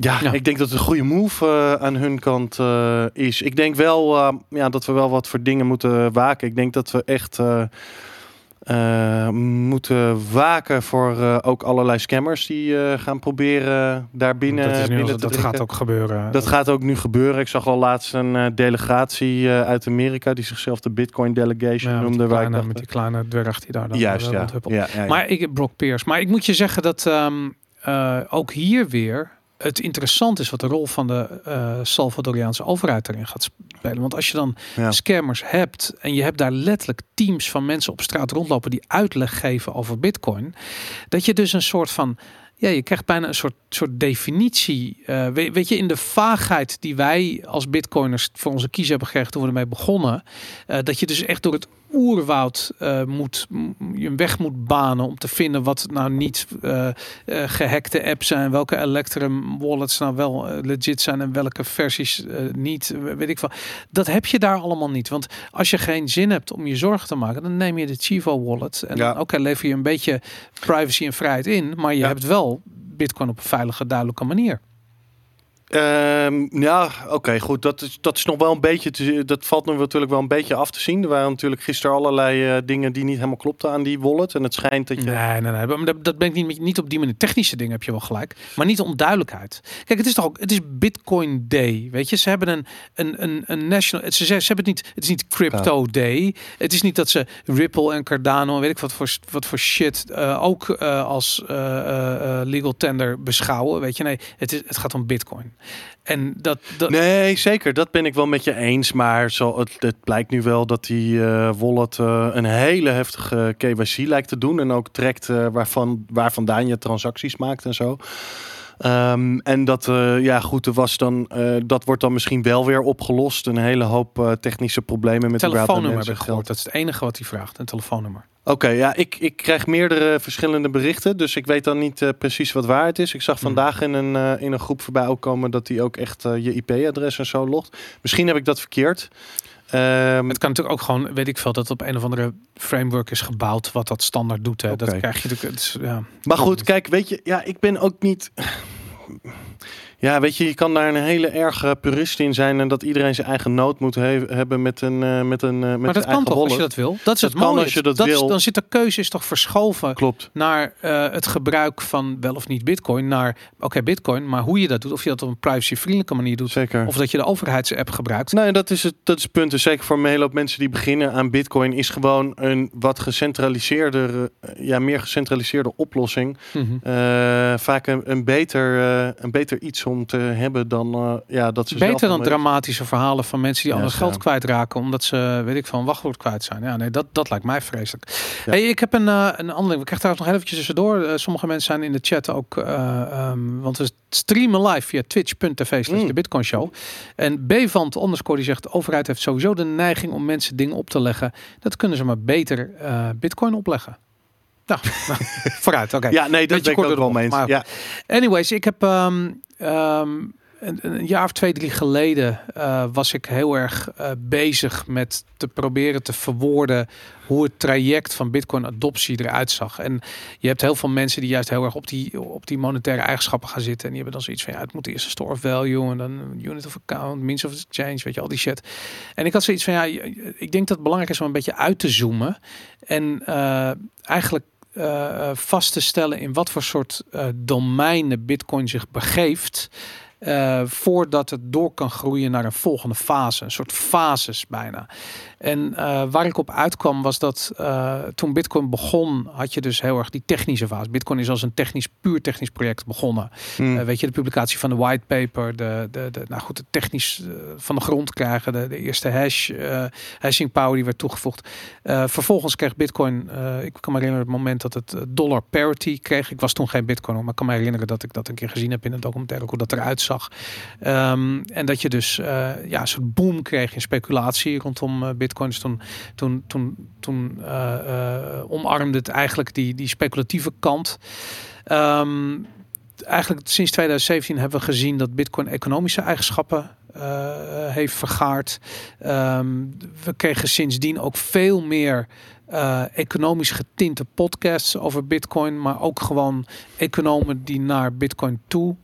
Ja, Ja. ik denk dat het een goede move eh, aan hun kant eh, is. Ik denk wel eh, ja, dat we wel wat voor dingen moeten waken. Ik denk dat we echt moeten waken voor ook allerlei scammers die gaan proberen daar binnen, dat is binnen te dat drinken. gaat ook gebeuren. Dat gaat ook nu gebeuren. Ik zag al laatst een delegatie uit Amerika die zichzelf de Bitcoin Delegation ja, noemde. Waar kleine, met die kleine dwerg die daar dan Juist, ja. ja, ja, ja. Maar ik, Brock Pierce. Maar ik moet je zeggen dat ehm, eh, ook hier weer het interessant is wat de rol van de eh Salvadoriaanse overheid erin gaat spelen. Want als je dan Ja. scammers hebt en je hebt daar letterlijk teams van mensen op straat rondlopen die uitleg geven over Bitcoin, dat je dus een soort van ja, je krijgt bijna een soort, soort definitie. Eh, weet, weet je, in de vaagheid die wij als bitcoiners voor onze kies hebben gekregen toen we ermee begonnen. eh, dat je dus echt door het oerwoud eh, moet, je een weg moet banen om te vinden wat nou niet eh, eh, gehackte apps zijn. Welke Electrum wallets nou wel legit zijn en welke versies niet. Weet ik veel. Dat heb je daar allemaal niet. Want als je geen zin hebt om je zorgen te maken, dan neem je de Chivo wallet. En Ja. oké, lever je een beetje privacy en vrijheid in. Maar je Ja. hebt wel Bitcoin op een veilige, duidelijke manier. Ehm, ja, oké, goed. Dat is, dat is nog wel een beetje. Te, dat valt nu natuurlijk wel een beetje af te zien. Er waren natuurlijk gisteren allerlei eh, dingen die niet helemaal klopten aan die wallet. En het schijnt dat je. Nee, nee, nee. Maar dat, dat ben ik niet, niet op die manier. Technische dingen heb je wel gelijk. Maar niet de onduidelijkheid. Kijk, het is toch ook, het is Bitcoin Day. Weet je, ze hebben een, een, een, een national. Ze, ze hebben het niet, het is niet Crypto Day. Het is niet dat ze Ripple en Cardano en weet ik wat voor, wat voor shit eh, ook eh, als legal tender beschouwen. Weet je, nee, het, is, het gaat om Bitcoin. En dat, dat Nee, zeker. Dat ben ik wel met je eens. Maar zo, het, het blijkt nu wel dat die eh, wallet eh, een hele heftige KYC lijkt te doen. En ook trekt eh, waarvan, waar vandaan je transacties maakt en zo. Ehm, en dat, ja goed, er was dan, dat wordt dan misschien wel weer opgelost. Een hele hoop technische problemen met telefoonnummer mensen heb ik gehoord. Dat is het enige wat hij vraagt. Een telefoonnummer. Oké, ja, ik, ik krijg meerdere verschillende berichten, dus ik weet dan niet eh, precies wat waar het is. Ik zag Hmm. vandaag in een, eh, in een groep voorbij ook komen dat die ook echt eh, je IP-adres en zo logt. Misschien heb ik dat verkeerd. Ehm, Het kan natuurlijk ook gewoon, weet ik veel, dat op een of andere framework is gebouwd wat dat standaard doet. Hè. Dat krijg je natuurlijk. het is, Ja. maar goed, kijk, weet je, ja, ik ben ook niet. Ja, weet je, je kan daar een hele erge purist in zijn en dat iedereen zijn eigen nood moet he- hebben met een eh, met een eh, met Maar dat kan toch als je dat wil? Dat is Dat het mooie. als je dat is- wil. dan zit de keuze is toch verschoven Klopt. naar eh, het gebruik van wel of niet Bitcoin. Naar oké, Bitcoin, maar hoe je dat doet. Of je dat op een privacyvriendelijke manier doet. Zeker. Of dat je de overheidsapp gebruikt. Nee, dat is het, dat is het punt. En zeker voor een hele hoop mensen die beginnen aan Bitcoin, is gewoon een wat gecentraliseerde, eh, ja, meer gecentraliseerde oplossing. Mhm. Eh, vaak een, een, beter, eh, een beter iets om te hebben dan eh, ja, dat ze Beter dan dramatische verhalen van mensen die Ja, al hun ja. geld kwijtraken omdat ze, weet ik, van wachtwoord kwijt zijn. Ja, nee, dat, dat lijkt mij vreselijk. Hey, ik heb een, eh een ander. We krijgen daar nog eventjes tussendoor. Eh, sommige mensen zijn in de chat ook, eh, ehm, want we streamen live via twitch.tv slash Mm. de Bitcoin Show. En Bevant underscore die zegt, de overheid heeft sowieso de neiging om mensen dingen op te leggen. Dat kunnen ze maar beter Bitcoin opleggen. Nou, nou, vooruit. Oké. Ja, nee, dat ben ik ook wel mee eens. Ja, Anyways, ik heb. ehm, ehm, een, een jaar of twee, drie geleden uh, was ik heel erg uh, bezig met te proberen te verwoorden hoe het traject van Bitcoin adoptie eruit zag. En je hebt heel veel mensen die juist heel erg op die, op die monetaire eigenschappen gaan zitten. En die hebben dan zoiets van ja, het moet eerst een store of value en dan unit of account, means of exchange, weet je, al die shit. En ik had zoiets van ja, ik denk dat het belangrijk is om een beetje uit te zoomen. En uh, eigenlijk uh, vast te stellen in wat voor soort uh, domeinen Bitcoin zich begeeft. Voordat het door kan groeien naar een volgende fase. Een soort fases bijna. En uh, waar ik op uitkwam was dat uh, toen Bitcoin begon, had je dus heel erg die technische fase. Bitcoin is als een technisch, puur technisch project begonnen. Hmm. weet je, de publicatie van de whitepaper, de, de, de, nou goed, het technisch van de grond krijgen, de, de eerste hash, hashing power die werd toegevoegd. vervolgens kreeg Bitcoin, ik kan me herinneren het moment dat het dollar parity kreeg. Ik was toen geen Bitcoin, maar ik kan me herinneren dat ik dat een keer gezien heb in een documentaire, hoe dat eruit zag. Um, en dat je dus ja, een soort boom kreeg in speculatie rondom bitcoin. Dus toen, toen, toen, toen uh, omarmde het eigenlijk die, die speculatieve kant. Um, eigenlijk sinds 2017 hebben we gezien dat bitcoin economische eigenschappen uh, heeft vergaard. Um, we kregen sindsdien ook veel meer economisch getinte podcasts over bitcoin, maar ook gewoon economen die naar bitcoin toe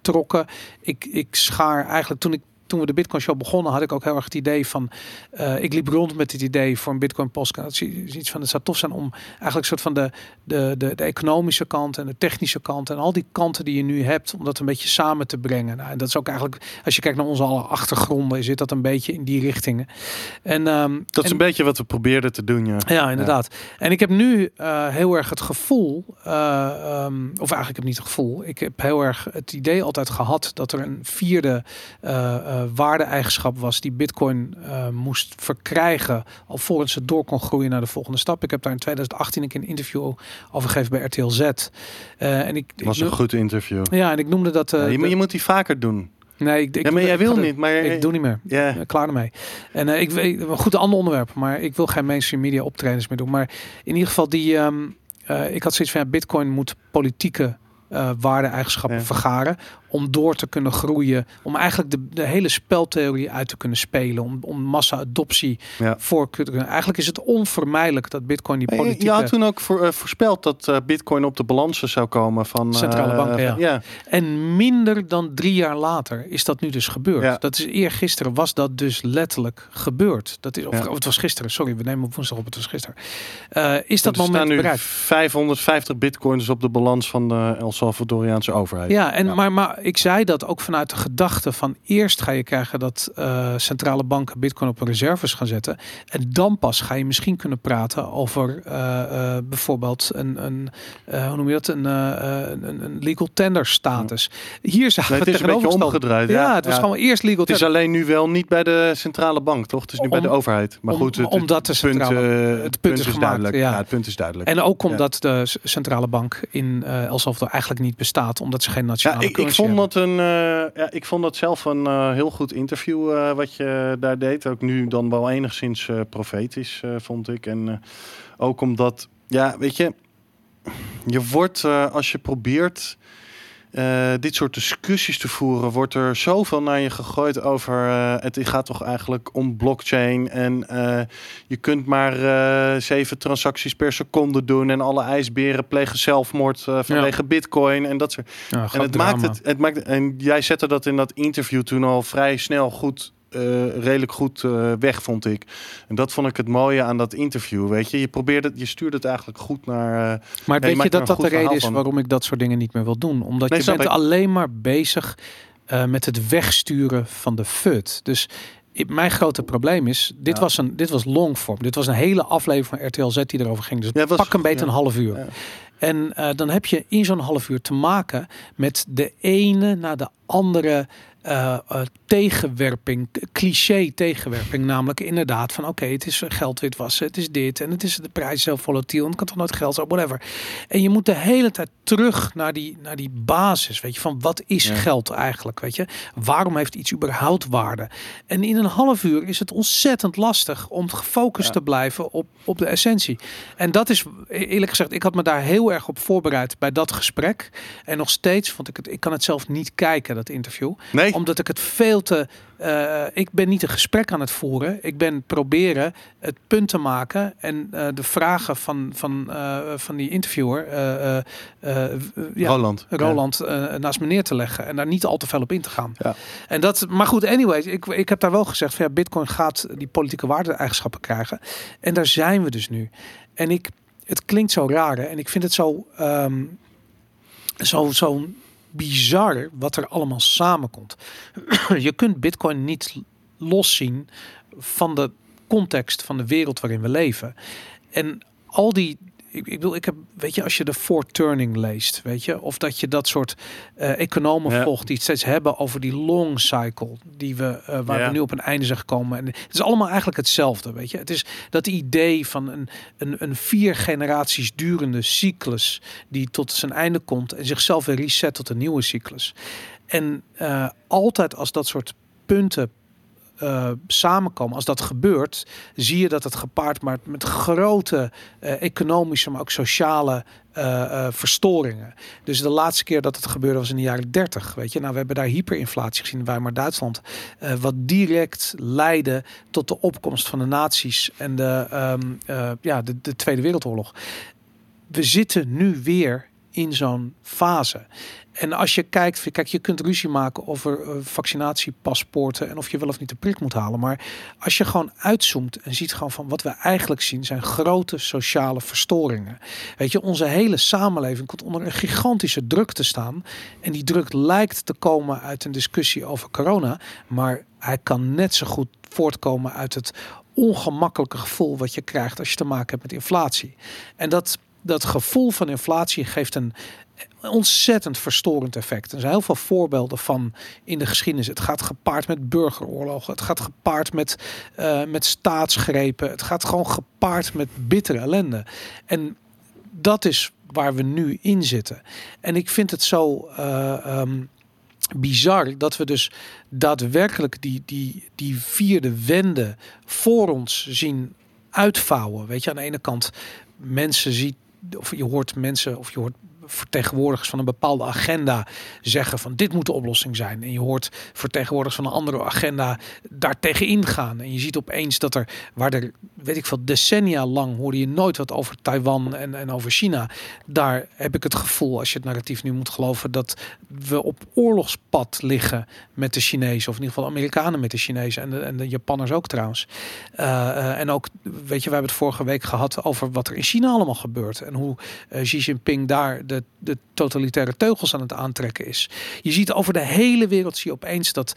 trokken. Ik, ik schaar eigenlijk toen ik toen we de Bitcoin Show begonnen, had ik ook heel erg het idee van. Uh, ik liep rond met het idee voor een Bitcoin podcast. Iets van het zou tof zijn om eigenlijk soort van de, de, de, de, economische kant en de technische kant en al die kanten die je nu hebt, om dat een beetje samen te brengen. Nou, en dat is ook eigenlijk, als je kijkt naar onze alle achtergronden, zit dat een beetje in die richtingen. En, um, dat is een beetje wat we probeerden te doen. Ja, ja inderdaad. En ik heb nu uh, heel erg het gevoel, uh, um, of eigenlijk heb ik niet het gevoel, ik heb heel erg het idee altijd gehad dat er een vierde uh, waarde-eigenschap was die Bitcoin uh, moest verkrijgen alvorens het door kon groeien naar de volgende stap. Ik heb daar in 2018 een keer een interview over gegeven bij RTL Z. Uh, en ik, was ik een goed interview. Ja, en ik noemde dat. Ja, je, je, moet die vaker doen. Nee, ik, ik, ja, maar jij wil niet, maar ik doe niet meer. Ja, klaar ermee. En uh, ik weet een goed ander onderwerp, maar ik wil geen mainstream media optredens meer doen. Maar in ieder geval die, um, uh, ik had zoiets van ja, Bitcoin moet politieke uh, waarde-eigenschappen ja. vergaren. Om door te kunnen groeien. Om eigenlijk de, de hele speltheorie uit te kunnen spelen. Om, om massa-adoptie ja. voor te kunnen. Eigenlijk is het onvermijdelijk dat Bitcoin die politieke... Je had toen ook voor, uh, voorspeld dat uh, Bitcoin op de balansen zou komen van... Centrale banken, ja. ja. En minder dan drie jaar later is dat nu dus gebeurd. Ja. Dat is eergisteren was dat dus letterlijk gebeurd. Dat is, of, het was gisteren, sorry, we nemen op woensdag op, het was gisteren. Is dat er moment nu bereikt? 550 bitcoins op de balans van de El Salvadoriaanse overheid. Ja, en Maar, maar ik zei dat ook vanuit de gedachte van eerst ga je krijgen dat uh, centrale banken bitcoin op reserves gaan zetten. En dan pas ga je misschien kunnen praten over uh, uh, bijvoorbeeld een, een hoe noem je dat, een, een, een, legal tender status. Hier zagen nee, we het is een beetje omgedraaid. Ja, ja het was ja. gewoon eerst legal tender. Het is alleen nu wel niet bij de centrale bank, toch? Het is nu om, bij de overheid. Maar goed, het, omdat de centrale, punt, het punt, punt is, gemaakt, duidelijk. Ja. ja. het punt is duidelijk. En ook omdat de centrale bank in El Salvador eigenlijk niet bestaat, omdat ze geen nationale ja, ik, ik vond dat een, uh, ja, ik vond dat zelf een uh, heel goed interview uh, wat je daar deed. Ook nu dan wel enigszins profetisch, vond ik. En ook omdat, ja, weet je, je wordt als je probeert uh, dit soort discussies te voeren, wordt er zoveel naar je gegooid over. Uh, het gaat toch eigenlijk om blockchain. En uh, je kunt maar zeven transacties per seconde doen. En alle ijsberen plegen zelfmoord vanwege ja. bitcoin. En dat soort. Ja, en het maakt het, het maakt. En jij zette dat in dat interview toen al vrij snel goed uh, redelijk goed uh, weg, vond ik. En dat vond ik het mooie aan dat interview. Weet je, je probeert het, je stuurt het eigenlijk goed naar. Uh, maar weet je dat dat de reden is van... waarom ik dat soort dingen niet meer wil doen? Omdat nee, je bent ik. alleen maar bezig met het wegsturen van de fut. Dus mijn grote probleem is, dit, ja. was een, dit was longform. Dit was een hele aflevering van RTL Z die erover ging. Dus ja, was, pak een beetje ja. een half uur. En dan heb je in zo'n half uur te maken met de ene na de andere eh, eh, tegenwerping, cliché tegenwerping. Namelijk inderdaad van oké, het is geld witwassen, het is dit en het is de prijs zo volatiel en het kan toch nooit geld zo, whatever. En je moet de hele tijd terug naar die, naar die basis, weet je, van wat is Ja. geld eigenlijk, weet je? Waarom heeft iets überhaupt waarde? En in een half uur is het ontzettend lastig om gefocust Ja. te blijven op, op de essentie. En dat is e-, eerlijk gezegd, ik had me daar heel erg op voorbereid bij dat gesprek. En nog steeds vond ik het, ik kan het zelf niet kijken, dat interview. Nee? Omdat ik het veel te. eh, ik ben niet een gesprek aan het voeren. Ik ben proberen het punt te maken en eh, de vragen van, van, eh, van die interviewer, ja, Roland. Roland, naast me neer te leggen en daar niet al te veel op in te gaan. Ja. En dat, maar goed, anyways, ik, ik heb daar wel gezegd van ja, Bitcoin gaat die politieke waarde-eigenschappen krijgen. En daar zijn we dus nu. En ik, het klinkt zo raar hè, en ik vind het zo, ehm, zo, zo bizar wat er allemaal samenkomt. Je kunt Bitcoin niet loszien van de context van de wereld waarin we leven. En al die. Ik, ik bedoel, ik heb, weet je, als je de Four Turning leest, weet je, of dat je dat soort eh, economen Ja. volgt die het steeds hebben over die long cycle, die we, eh, waar Ja. we nu op een einde zijn gekomen. En het is allemaal eigenlijk hetzelfde, weet je. Het is dat idee van een, een, een vier generaties durende cyclus die tot zijn einde komt en zichzelf weer reset tot een nieuwe cyclus. En eh, altijd als dat soort punten eh, samenkomen, als dat gebeurt, zie je dat het gepaard maar met grote eh, economische, maar ook sociale eh, verstoringen. Dus de laatste keer dat het gebeurde was in de jaren 30. Weet je, nou, we hebben daar hyperinflatie gezien in Weimar Duitsland, wat direct leidde tot de opkomst van de nazi's en de, ehm, eh, ja, de, de Tweede Wereldoorlog. We zitten nu weer in zo'n fase. En als je kijkt, kijk, je kunt ruzie maken over eh, vaccinatiepaspoorten en of je wel of niet de prik moet halen. Maar als je gewoon uitzoomt en ziet gewoon van wat we eigenlijk zien zijn grote sociale verstoringen. Weet je, onze hele samenleving komt onder een gigantische druk te staan. En die druk lijkt te komen uit een discussie over corona. Maar hij kan net zo goed voortkomen uit het ongemakkelijke gevoel wat je krijgt als je te maken hebt met inflatie. En dat, dat gevoel van inflatie geeft een ontzettend verstorend effect. Er zijn heel veel voorbeelden van in de geschiedenis. Het gaat gepaard met burgeroorlogen. Het gaat gepaard met, eh, met staatsgrepen. Het gaat gewoon gepaard met bittere ellende. En dat is waar we nu in zitten. En ik vind het zo eh, ehm, bizar dat we dus daadwerkelijk die, die, die vierde wende voor ons zien uitvouwen. Weet je, aan de ene kant mensen ziet, of je hoort mensen, of je hoort vertegenwoordigers van een bepaalde agenda zeggen van dit moet de oplossing zijn. En je hoort vertegenwoordigers van een andere agenda daartegen ingaan. En je ziet opeens dat er, waar er, weet ik veel, decennia lang hoorde je nooit wat over Taiwan en, en over China. Daar heb ik het gevoel, als je het narratief nu moet geloven, dat we op oorlogspad liggen met de Chinezen. Of in ieder geval de Amerikanen met de Chinezen. En de, en de Japanners ook trouwens. Uh, uh, en ook, weet je, we hebben het vorige week gehad over wat er in China allemaal gebeurt. En hoe uh, Xi Jinping daar de, de totalitaire teugels aan het aantrekken is. Je ziet over de hele wereld zie je opeens dat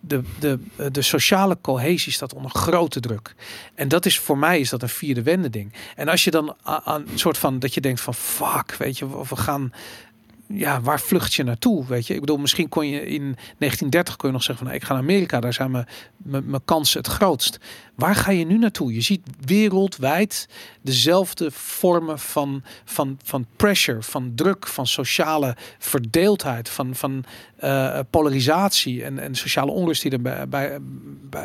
de, de, de sociale cohesie staat onder grote druk. En dat is voor mij is dat een vierde wende ding. En als je dan aan een soort van dat je denkt van fuck, weet je, we gaan ja, waar vlucht je naartoe? Weet je, ik bedoel, misschien kon je in 1930 kun je nog zeggen van, nou, ik ga naar Amerika, daar zijn mijn, mijn, mijn kansen het grootst. Waar ga je nu naartoe? Je ziet wereldwijd dezelfde vormen van, van, van pressure, van druk, van sociale verdeeldheid, van, van uh, polarisatie en, en sociale onrust die er bij, bij,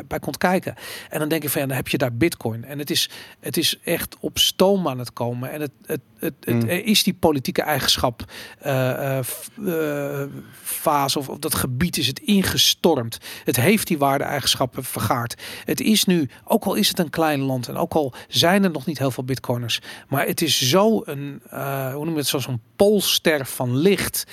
bij, komt kijken. En dan denk ik van, ja, dan heb je daar bitcoin. En het is, het is echt op stoom aan het komen. En het, het, het, het, Mm. er is die politieke eigenschap uh, uh, fase of, of dat gebied is het ingestormd. Het heeft die waarde-eigenschappen vergaard. Het is nu, ook al is het een klein land en ook al zijn er nog niet heel veel bitcoiners, maar het is zo een, uh, hoe noem je het, zo'n poolster van licht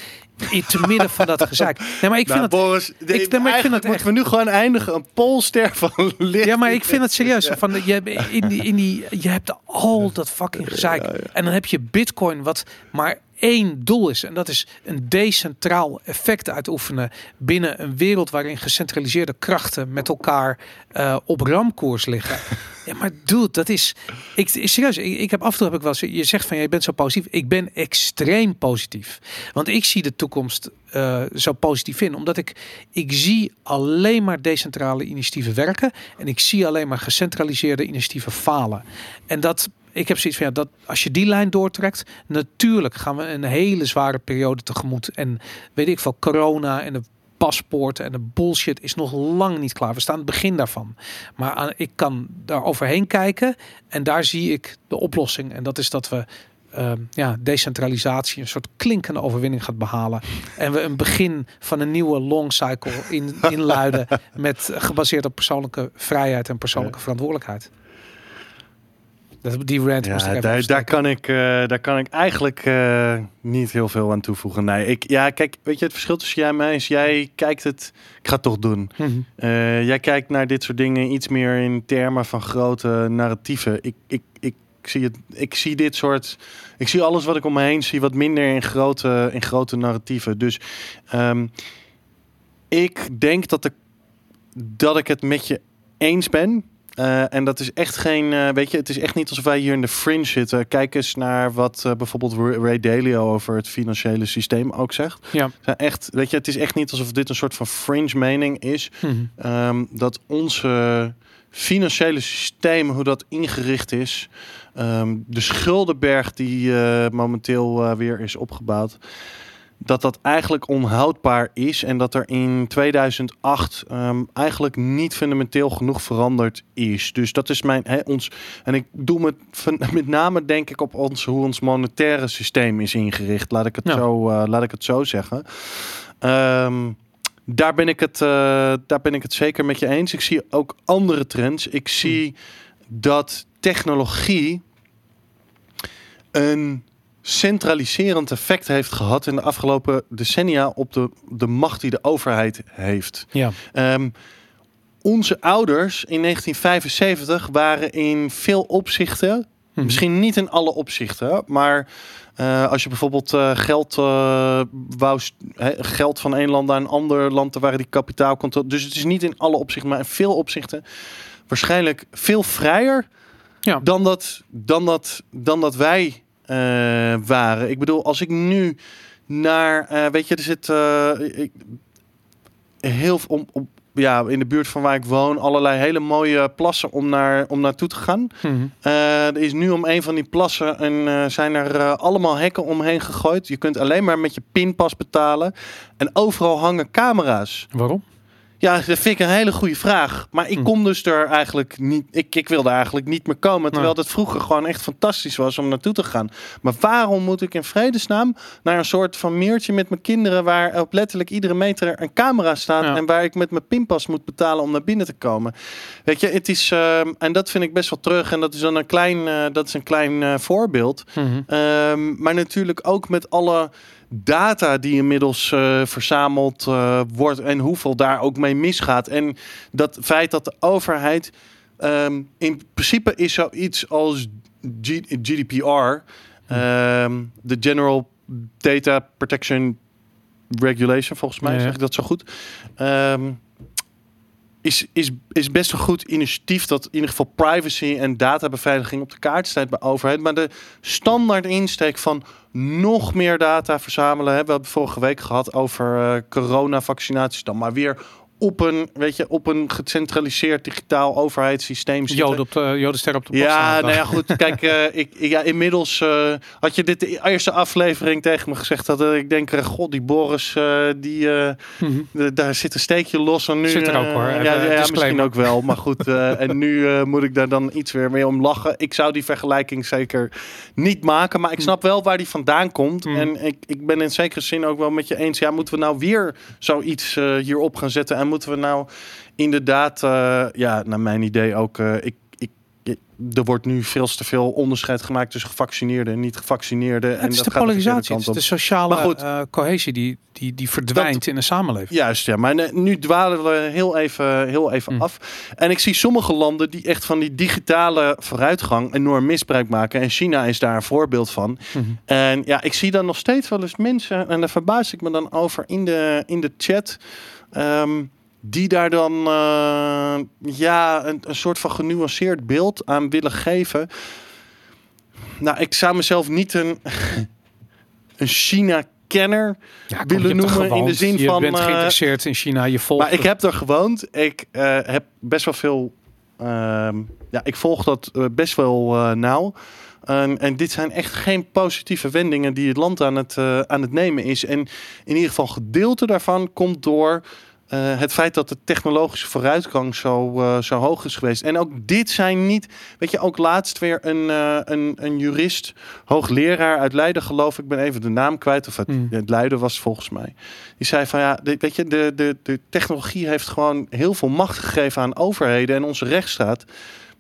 in te midden van dat gezeik. Nee, maar ik vind nou, het. Boris, de, ik, nee, maar ik vind het moeten we nu gewoon eindigen een polster van licht. Ja, maar ik vind het serieus. Van, je, in die, in die, je hebt al dat fucking gezeik. Ja, ja. En dan heb je Bitcoin, wat maar één doel is. En dat is een decentraal effect uitoefenen binnen een wereld waarin gecentraliseerde krachten met elkaar eh, op ramkoers liggen. Ja, maar dude, dat is. Ik, serieus, ik, ik heb af en toe heb ik wel eens- Je zegt van je bent zo positief. Ik ben extreem positief. Want ik zie de toekomst eh, zo positief in. Omdat ik, ik zie alleen maar decentrale initiatieven werken. En ik zie alleen maar gecentraliseerde initiatieven falen. En dat. Ik heb zoiets van ja, dat als je die lijn doortrekt, natuurlijk gaan we een hele zware periode tegemoet. En weet ik veel, corona en de paspoorten en de bullshit is nog lang niet klaar. We staan aan het begin daarvan. Maar aan, ik kan daar overheen kijken en daar zie ik de oplossing. En dat is dat we ehm, ja, decentralisatie een soort klinkende overwinning gaat behalen. En we een begin van een nieuwe long cycle in, inluiden met gebaseerd op persoonlijke vrijheid en persoonlijke verantwoordelijkheid. Dat, die rant Ja, daar, daar, kan ik, eh, daar kan ik eigenlijk eh, niet heel veel aan toevoegen. Nee, ik, ja, kijk, weet je, het verschil tussen jij en mij is, jij kijkt het, ik ga het toch doen. Mhm. Eh, jij kijkt naar dit soort dingen iets meer in termen van grote narratieven. Ik, ik, ik, zie het, ik zie dit soort, ik zie alles wat ik om me heen zie wat minder in grote, in grote narratieven. Dus ehm, ik denk dat, ik dat ik het met je eens ben. Eh, en dat is echt geen, eh, weet je, het is echt niet alsof wij hier in de fringe zitten. Kijk eens naar wat eh, bijvoorbeeld Ray Dalio over het financiële systeem ook zegt. Ja. Zijn Echt, weet je, het is echt niet alsof dit een soort van fringe mening is. Mhm. Ehm, dat onze financiële systeem, hoe dat ingericht is, ehm, de schuldenberg die momenteel weer is opgebouwd, dat dat eigenlijk onhoudbaar is en dat er in 2008 ehm, eigenlijk niet fundamenteel genoeg veranderd is. Dus dat is mijn, ons, en ik doe met, met name denk ik op ons, hoe ons monetaire systeem is ingericht. Laat ik het, Ja. zo, eh, laat ik het zo zeggen. Ehm, daar ben, ik het, eh, daar ben ik het zeker met je eens. Ik zie ook andere trends. Ik zie dat technologie een centraliserend effect heeft gehad in de afgelopen decennia op de, de macht die de overheid heeft. Ja. Ehm, onze ouders in 1975 waren in veel opzichten, Mhm. misschien niet in alle opzichten, maar eh, als je bijvoorbeeld eh, geld eh, wou, geld van een land naar een ander land, daar waren die kapitaalcontrole. Dus het is niet in alle opzichten, maar in veel opzichten waarschijnlijk veel vrijer Ja. dan, dat, dan, dat, dan dat wij waren. Ik bedoel, als ik nu naar, eh, weet je, er zit eh, ik, heel veel om, op, ja, in de buurt van waar ik woon, allerlei hele mooie plassen om, naar, om naartoe te gaan. Mhm. Eh, er is nu om een van die plassen en eh, zijn er eh, allemaal hekken omheen gegooid. Je kunt alleen maar met je pinpas betalen. En overal hangen camera's. Waarom? Ja, dat vind ik een hele goede vraag. Maar ik Hm. kom dus er eigenlijk niet. Ik, ik wilde eigenlijk niet meer komen. Terwijl het vroeger gewoon echt fantastisch was om naartoe te gaan. Maar waarom moet ik in vredesnaam naar een soort van meertje met mijn kinderen. waar op letterlijk iedere meter een camera staat. Ja. en waar ik met mijn pinpas moet betalen om naar binnen te komen? Weet je, het is. ehm, en dat vind ik best wel terug. En dat is dan een klein, eh, dat is een klein eh, voorbeeld. Mhm. Ehm, maar natuurlijk ook met alle data die inmiddels eh, verzameld eh, wordt en hoeveel daar ook mee misgaat. En dat feit dat de overheid ehm, in principe is zoiets als G- GDPR, ehm, de General Data Protection Regulation, volgens mij Ja, ja. zeg ik dat zo goed. Ehm, is, is, is best een goed initiatief dat in ieder geval privacy en databeveiliging op de kaart staat bij overheid. Maar de standaard insteek van nog meer data verzamelen. We hebben vorige week gehad over eh coronavaccinaties. Dan maar weer op een, weet je, op een gecentraliseerd digitaal overheidssysteem zitten. Joden op de Jodenster op de post Ja, nou ja, goed. Kijk, eh, ik, ja, inmiddels eh, had je dit de eerste aflevering tegen me gezegd. Dat eh, ik denk, god, die Boris, die, Mhm. de- daar zit een steekje los. En nu, Zit er ook, hoor. Ja, ja, misschien ook wel. Maar goed, en nu moet ik daar dan iets weer mee om lachen. Ik zou die vergelijking zeker niet maken. Maar ik snap wel waar die vandaan komt. Mm. En ik, ik ben in zekere zin ook wel met je eens. Ja, moeten we nou weer zoiets hierop gaan zetten? En moeten we nou inderdaad, eh, ja, naar mijn idee ook... eh, ik, ik, er wordt nu veel te veel onderscheid gemaakt tussen gevaccineerden en niet gevaccineerden. en het is dat de gaat polarisatie, het kant is de sociale goed. eh, cohesie die, die, die verdwijnt in de samenleving. Juist, ja. Maar ne- nu dwalen we heel even, heel even Hm. af. En ik zie sommige landen die echt van die digitale vooruitgang enorm misbruik maken. En China is daar een voorbeeld van. Mhm. En ja, ik zie dan nog steeds wel eens mensen, en daar verbaas ik me dan over in de, in de chat, ehm, die daar dan eh, ja, een, een soort van genuanceerd beeld aan willen geven. Nou, ik zou mezelf niet een, een China-kenner Ja, willen je noemen in de zin je van, bent eh, geïnteresseerd in China, je volgt. maar ik heb er gewoond. Ik eh, heb best wel veel. ehm, ja, ik volg dat best wel nauw. En, en dit zijn echt geen positieve wendingen die het land aan het, aan het nemen is. En in ieder geval gedeelte daarvan komt door eh, het feit dat de technologische vooruitgang zo, eh, zo hoog is geweest. En ook dit zijn niet. Weet je, ook laatst weer een, eh, een, een jurist, hoogleraar uit Leiden, geloof ik. Ik ben even de naam kwijt. Of het, Hmm. het Leiden was volgens mij. Die zei van ja, de, weet je, de, de, de technologie heeft gewoon heel veel macht gegeven aan overheden en onze rechtsstaat.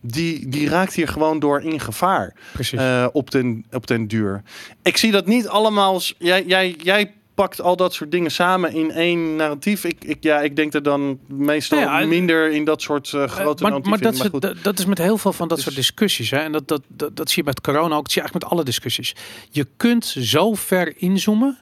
Die, die raakt hier gewoon door in gevaar Precies. op, den, op den duur. Ik zie dat niet allemaal. als- Jij, jij, jij pakt al dat soort dingen samen in één narratief. Ik, ik, ja, ik denk er dan meestal Nou ja, minder in dat soort eh, Eh, grote maar, narratieven maar, in. dat, is, Maar goed. dat, dat is met heel veel van dat Dus- soort discussies. Hè? En dat, dat, dat, dat zie je met corona ook. Dat zie je eigenlijk met alle discussies. Je kunt zo ver inzoomen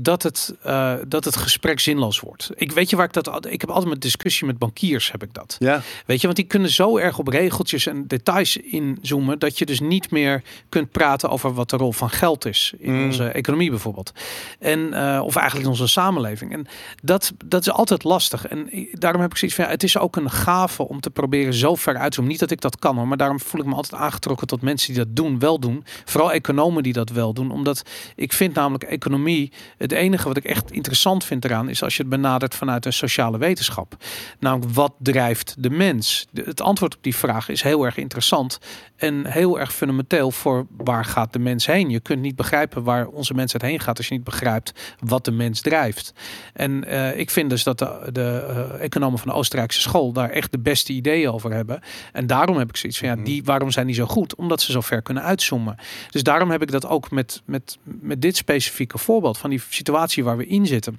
dat het, eh, dat het gesprek zinloos wordt. Ik weet je waar ik dat. Ik heb altijd met discussie met bankiers heb ik dat. Ja, Weet je, want die kunnen zo erg op regeltjes en details inzoomen dat je dus niet meer kunt praten over wat de rol van geld is in Mm. onze economie bijvoorbeeld. En eh, of eigenlijk in onze samenleving. En dat, dat is altijd lastig. En daarom heb ik zoiets van ja, het is ook een gave om te proberen zo ver uit te zoomen. Niet dat ik dat kan hoor, maar daarom voel ik me altijd aangetrokken tot mensen die dat doen, wel doen. Vooral economen die dat wel doen. Omdat ik vind namelijk economie, het enige wat ik echt interessant vind eraan, is als je het benadert vanuit een sociale wetenschap. Namelijk, wat drijft de mens? De- het antwoord op die vraag is heel erg interessant en heel erg fundamenteel voor waar gaat de mens heen. Je kunt niet begrijpen waar onze mensheid heen gaat als je niet begrijpt wat de mens drijft. En eh, ik vind dus dat de, de eh, economen van de Oostenrijkse school daar echt de beste ideeën over hebben. En daarom heb ik zoiets van, ja, Mhm. die, waarom zijn die zo goed? Omdat ze zo ver kunnen uitzoomen. Dus daarom heb ik dat ook met, met, met dit specifieke voorbeeld van die situatie waar we in zitten.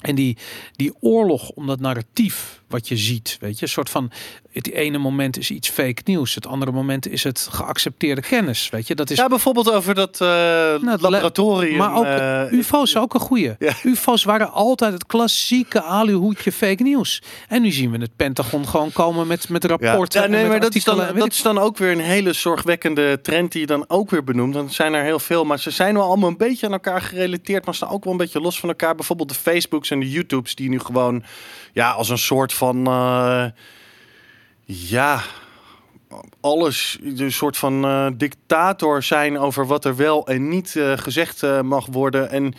En die, die oorlog om dat narratief wat je ziet, weet je, een soort van het ene moment is iets fake nieuws, het andere moment is het geaccepteerde kennis, weet je, dat is. ja bijvoorbeeld over dat eh, het laboratorium. maar ook eh, UFO's ook een goeie. Ja. UFO's waren altijd het klassieke aluhoedje fake nieuws. En nu zien we het Pentagon gewoon komen met, met rapporten. Ja, nee, maar dat is, dan, dat is dan ook weer een hele zorgwekkende trend die je dan ook weer benoemt. Er zijn er heel veel, maar ze zijn wel allemaal een beetje aan elkaar gerelateerd, maar staan ook wel een beetje los van elkaar. Bijvoorbeeld de Facebooks en de YouTubes die nu gewoon ja, als een soort van eh, ja, alles, een soort van eh, dictator zijn over wat er wel en niet eh, gezegd eh, mag worden. En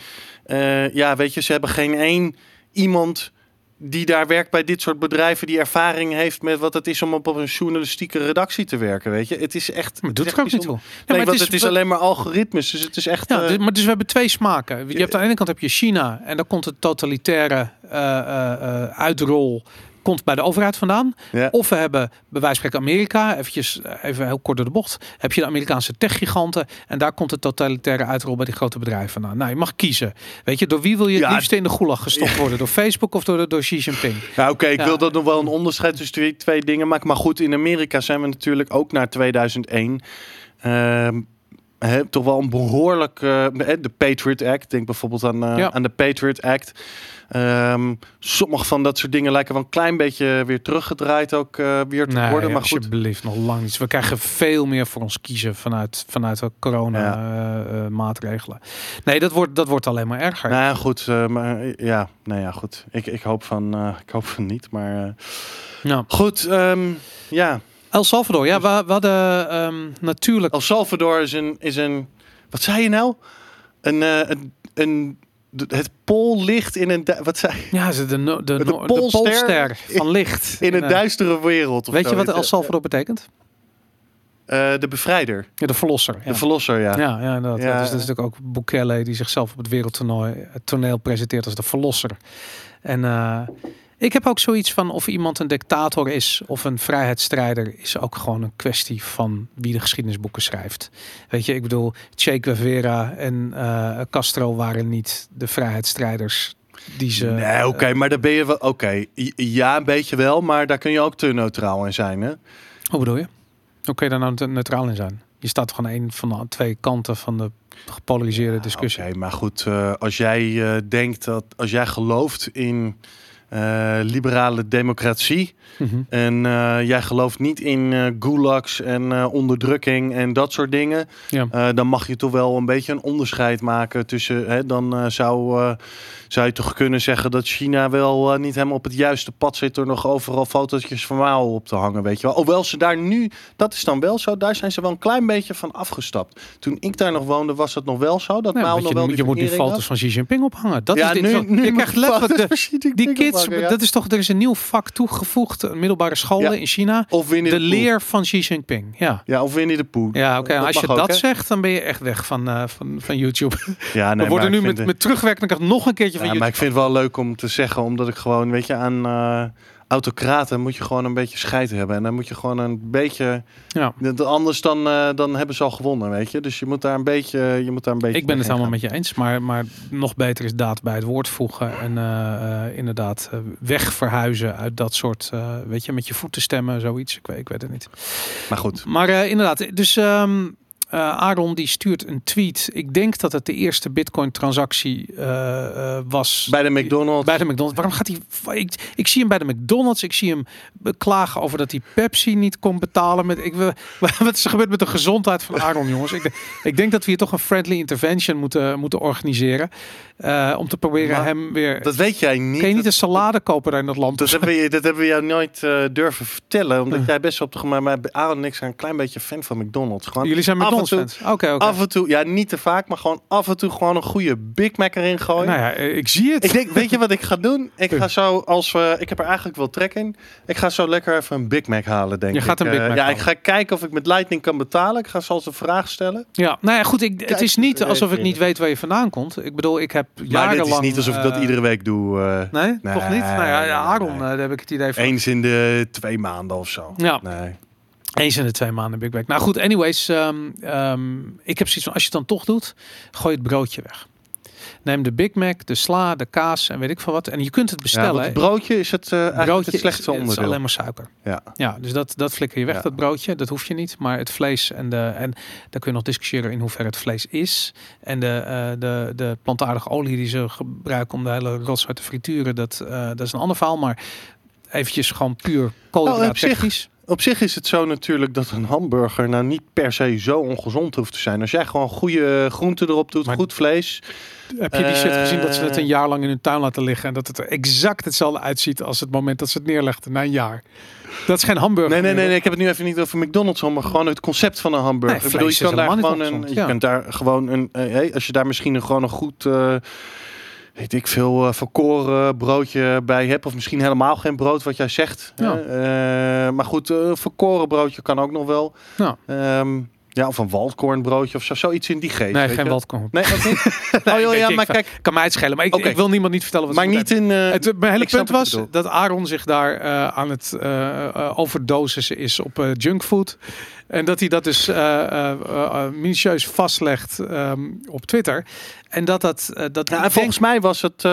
ja, weet je, ze hebben geen één iemand die daar werkt bij dit soort bedrijven, die ervaring heeft met wat het is om op een journalistieke redactie te werken. Weet je, het is echt. Maar het doet er ook niet bijzonder. Nee, Nee, maar want het is alleen maar algoritmes, dus het is echt. Ja, dus, maar dus we hebben twee smaken. Je hebt aan de ene kant heb je China en daar komt het totalitaire uitrol komt bij de overheid vandaan. ja. Of we hebben bij wijze van spreken Amerika, eventjes, eh, even heel kort door de bocht, heb je de Amerikaanse techgiganten en daar komt de totalitaire uitrol bij die grote bedrijven vandaan. Nou, je mag kiezen. Weet je, door wie wil je het Ja. liefst in de gulag gestopt worden? Door Facebook of door, door Xi Jinping? Ja, oké, ik wil dat nog wel een onderscheid tussen die twee dingen maken. Maar goed, in Amerika zijn we natuurlijk ook naar 2001. Ehm, toch wel een behoorlijk. eh, de Patriot Act. Denk bijvoorbeeld aan, eh, Ja. aan de Patriot Act. Ehm, sommige van dat soort dingen lijken wel een klein beetje weer teruggedraaid ook eh, weer te Nee, worden. Maar goed, alsjeblieft, nog lang niet. We krijgen veel meer voor ons kiezen vanuit, vanuit de corona eh, eh, maatregelen. Nee, dat wordt, dat wordt alleen maar erger. nou ja, goed. maar, ja, nou ja, goed. Ik, ik, hoop, van, ik hoop van niet. Maar Ja. goed, ehm, ja. El Salvador, ja, we, we hadden ehm, natuurlijk El Salvador is een, is een. Wat zei je nou? Een. eh, een, het pool ligt in een. Wat zei? Ja, ze de, de, De de Poolster van licht. In een eh, duistere wereld. Weet je wat. El Salvador betekent? Eh, de bevrijder. Ja, de verlosser. Ja. De verlosser, ja. ja, ja. Ja, dus dat is natuurlijk ook Bukele die zichzelf op het wereldtoernooi het toneel presenteert als de verlosser. En Ik heb ook zoiets van of iemand een dictator is of een vrijheidsstrijder is ook gewoon een kwestie van wie de geschiedenisboeken schrijft. Weet je, ik bedoel, Che Guevara en eh, Castro waren niet de vrijheidsstrijders die ze. Nee, oké, maar daar ben je wel. Oké, ja, een beetje wel, maar daar kun je ook te neutraal in zijn, hè? Hoe bedoel je? Hoe kun je daar nou neutraal in zijn? Je staat gewoon een van de twee kanten van de gepolariseerde discussie. Oké, maar goed, eh, als jij eh, denkt dat als jij gelooft in eh, liberale democratie Mhm. en eh, jij gelooft niet in eh, gulags en onderdrukking en dat soort dingen, Ja. dan mag je toch wel een beetje een onderscheid maken tussen. Hè, dan zou, zou je toch kunnen zeggen dat China wel niet helemaal op het juiste pad zit door nog overal fotootjes van Mao op te hangen, weet je wel. Hoewel ze daar nu, dat is dan wel zo, daar zijn ze wel een klein beetje van afgestapt. Toen ik daar nog woonde, was het nog wel zo dat Nou, Mao nog je, wel die je moet nu verering foto's had. van Xi Jinping ophangen. Dat ja, is dit. nu, zo- nu je krijgt ik letterlijk de, die kids. Ja. Dat is toch, er is een nieuw vak toegevoegd, een middelbare scholen Ja. in China. Of De de leer van Xi Jinping. Ja. Ja, of Winnie de Pooh. Ja, oké. Als je ook, dat zegt, dan ben je echt weg van, eh, van, van YouTube. Ja, nee, We worden nu met, vind met terugwerkende kracht nog een keertje van Ja, maar ik YouTube. vind het wel leuk om te zeggen, omdat ik gewoon, weet je, aan eh, autocraten moet je gewoon een beetje scheid hebben. En dan moet je gewoon een beetje, Ja. anders dan, eh, dan hebben ze al gewonnen, weet je. Dus je moet daar een beetje, je moet daar een beetje Ik ben het helemaal met je eens, maar, maar nog beter is daad bij het woord voegen en eh, eh, inderdaad eh, weg verhuizen uit dat soort, weet je, met je voeten stemmen, zoiets. Ik weet, ik weet het niet. Maar goed, Maar inderdaad, dus ehm eh, Aaron die stuurt een tweet. Ik denk dat het de eerste Bitcoin-transactie eh, eh, was. bij de McDonald's. Bij de McDonald's. Waarom gaat hij? Ik, ik zie hem bij de McDonald's. Ik zie hem beklagen over dat hij Pepsi niet kon betalen. Met, ik, wil- wat is er gebeurd met de gezondheid van Aaron, jongens? Ik, ik denk dat we hier toch een friendly intervention moeten, moeten organiseren. eh, om te proberen Maar hem weer. dat weet jij niet. Kun je niet een salade kopen daar in dat land? dat, hebben we, dat hebben we jou nooit eh, durven vertellen, omdat jij best wel op de maar maar Aaron en ik zijn een klein beetje fan van McDonald's. Gewoon Jullie zijn af en toe-. Af en toe, ja, niet te vaak, maar gewoon af en toe gewoon een goede Big Mac erin gooien. Nou ja, eh, ik zie het. Ik denk, weet je wat ik ga doen? Ik ga zo, als we, ik heb er eigenlijk wel trek in. Ik ga zo lekker even een Big Mac halen, denk Je ik. gaat een Big Eh, Mac Ja, ik ga kijken of ik met Lightning kan betalen. Ik ga zoals een vraag stellen. Ja, nou ja, goed. Ik, het is niet alsof ik niet weet waar je vandaan komt. Ik bedoel, ik heb Maar jarenlang... dit is niet alsof ik dat eh, iedere week doe. Nee, Nee, toch niet? Nou ja, Aaron, nee. daar heb ik het idee van. eens in de twee maanden of zo. Ja. Nee. Eens in de twee maanden Big Mac. Nou goed, anyways. ehm, ehm, ik heb zoiets van, als je het dan toch doet, gooi het broodje weg. Neem de Big Mac, de sla, de kaas en weet ik veel wat. En je kunt het Ja, bestellen. want het broodje is het, eh eigenlijk broodje het slechtste is, is onderdeel. alleen maar suiker. Ja. Ja, dus dat, dat flikker je weg, Ja. dat broodje. Dat hoef je niet. Maar het vlees en de... En daar kun je nog discussiëren in hoeverre het vlees is. En de, eh, de, de plantaardige olie die ze gebruiken om de hele rotzooi te frituren. Dat, eh, dat is een ander verhaal. Maar eventjes gewoon puur Oh, op zich- is het zo natuurlijk dat een hamburger nou niet per se zo ongezond hoeft te zijn. Als jij gewoon goede groenten erop doet, Maar- goed vlees. Heb je die shit gezien dat ze het een Eh. jaar lang in hun tuin laten liggen en dat het er exact hetzelfde uitziet als het moment dat ze het neerlegden na een jaar? Dat is geen hamburger. Nee, nee, nee, ik heb het nu even niet over McDonald's, maar gewoon het concept van een hamburger. Nee, ik bedoel, je kan daar gewoon een, je ja. kunt daar gewoon een, eh, hey, als je daar misschien een, gewoon een goed, eh, weet ik veel, uh, verkoren broodje bij hebt, of misschien helemaal geen brood wat jij zegt. Ja. hè. Eh, maar goed, eh, een verkoren broodje kan ook nog wel. Ja. Ehm, ja, of een waldkornbroodje of zo, zoiets in die geest. Nee, geen waldkorn. Nee, ook niet. Oh joh, ja, maar kijk, Kan mij het schelen, maar ik, ik wil niemand niet vertellen wat maar niet in. eh, Het, mijn hele punt was dat Aaron zich daar eh, aan het eh eh, overdosissen is op junkfood. En dat hij dat dus minutieus vastlegt ehm, op Twitter. En dat dat... dat en volgens mij was het.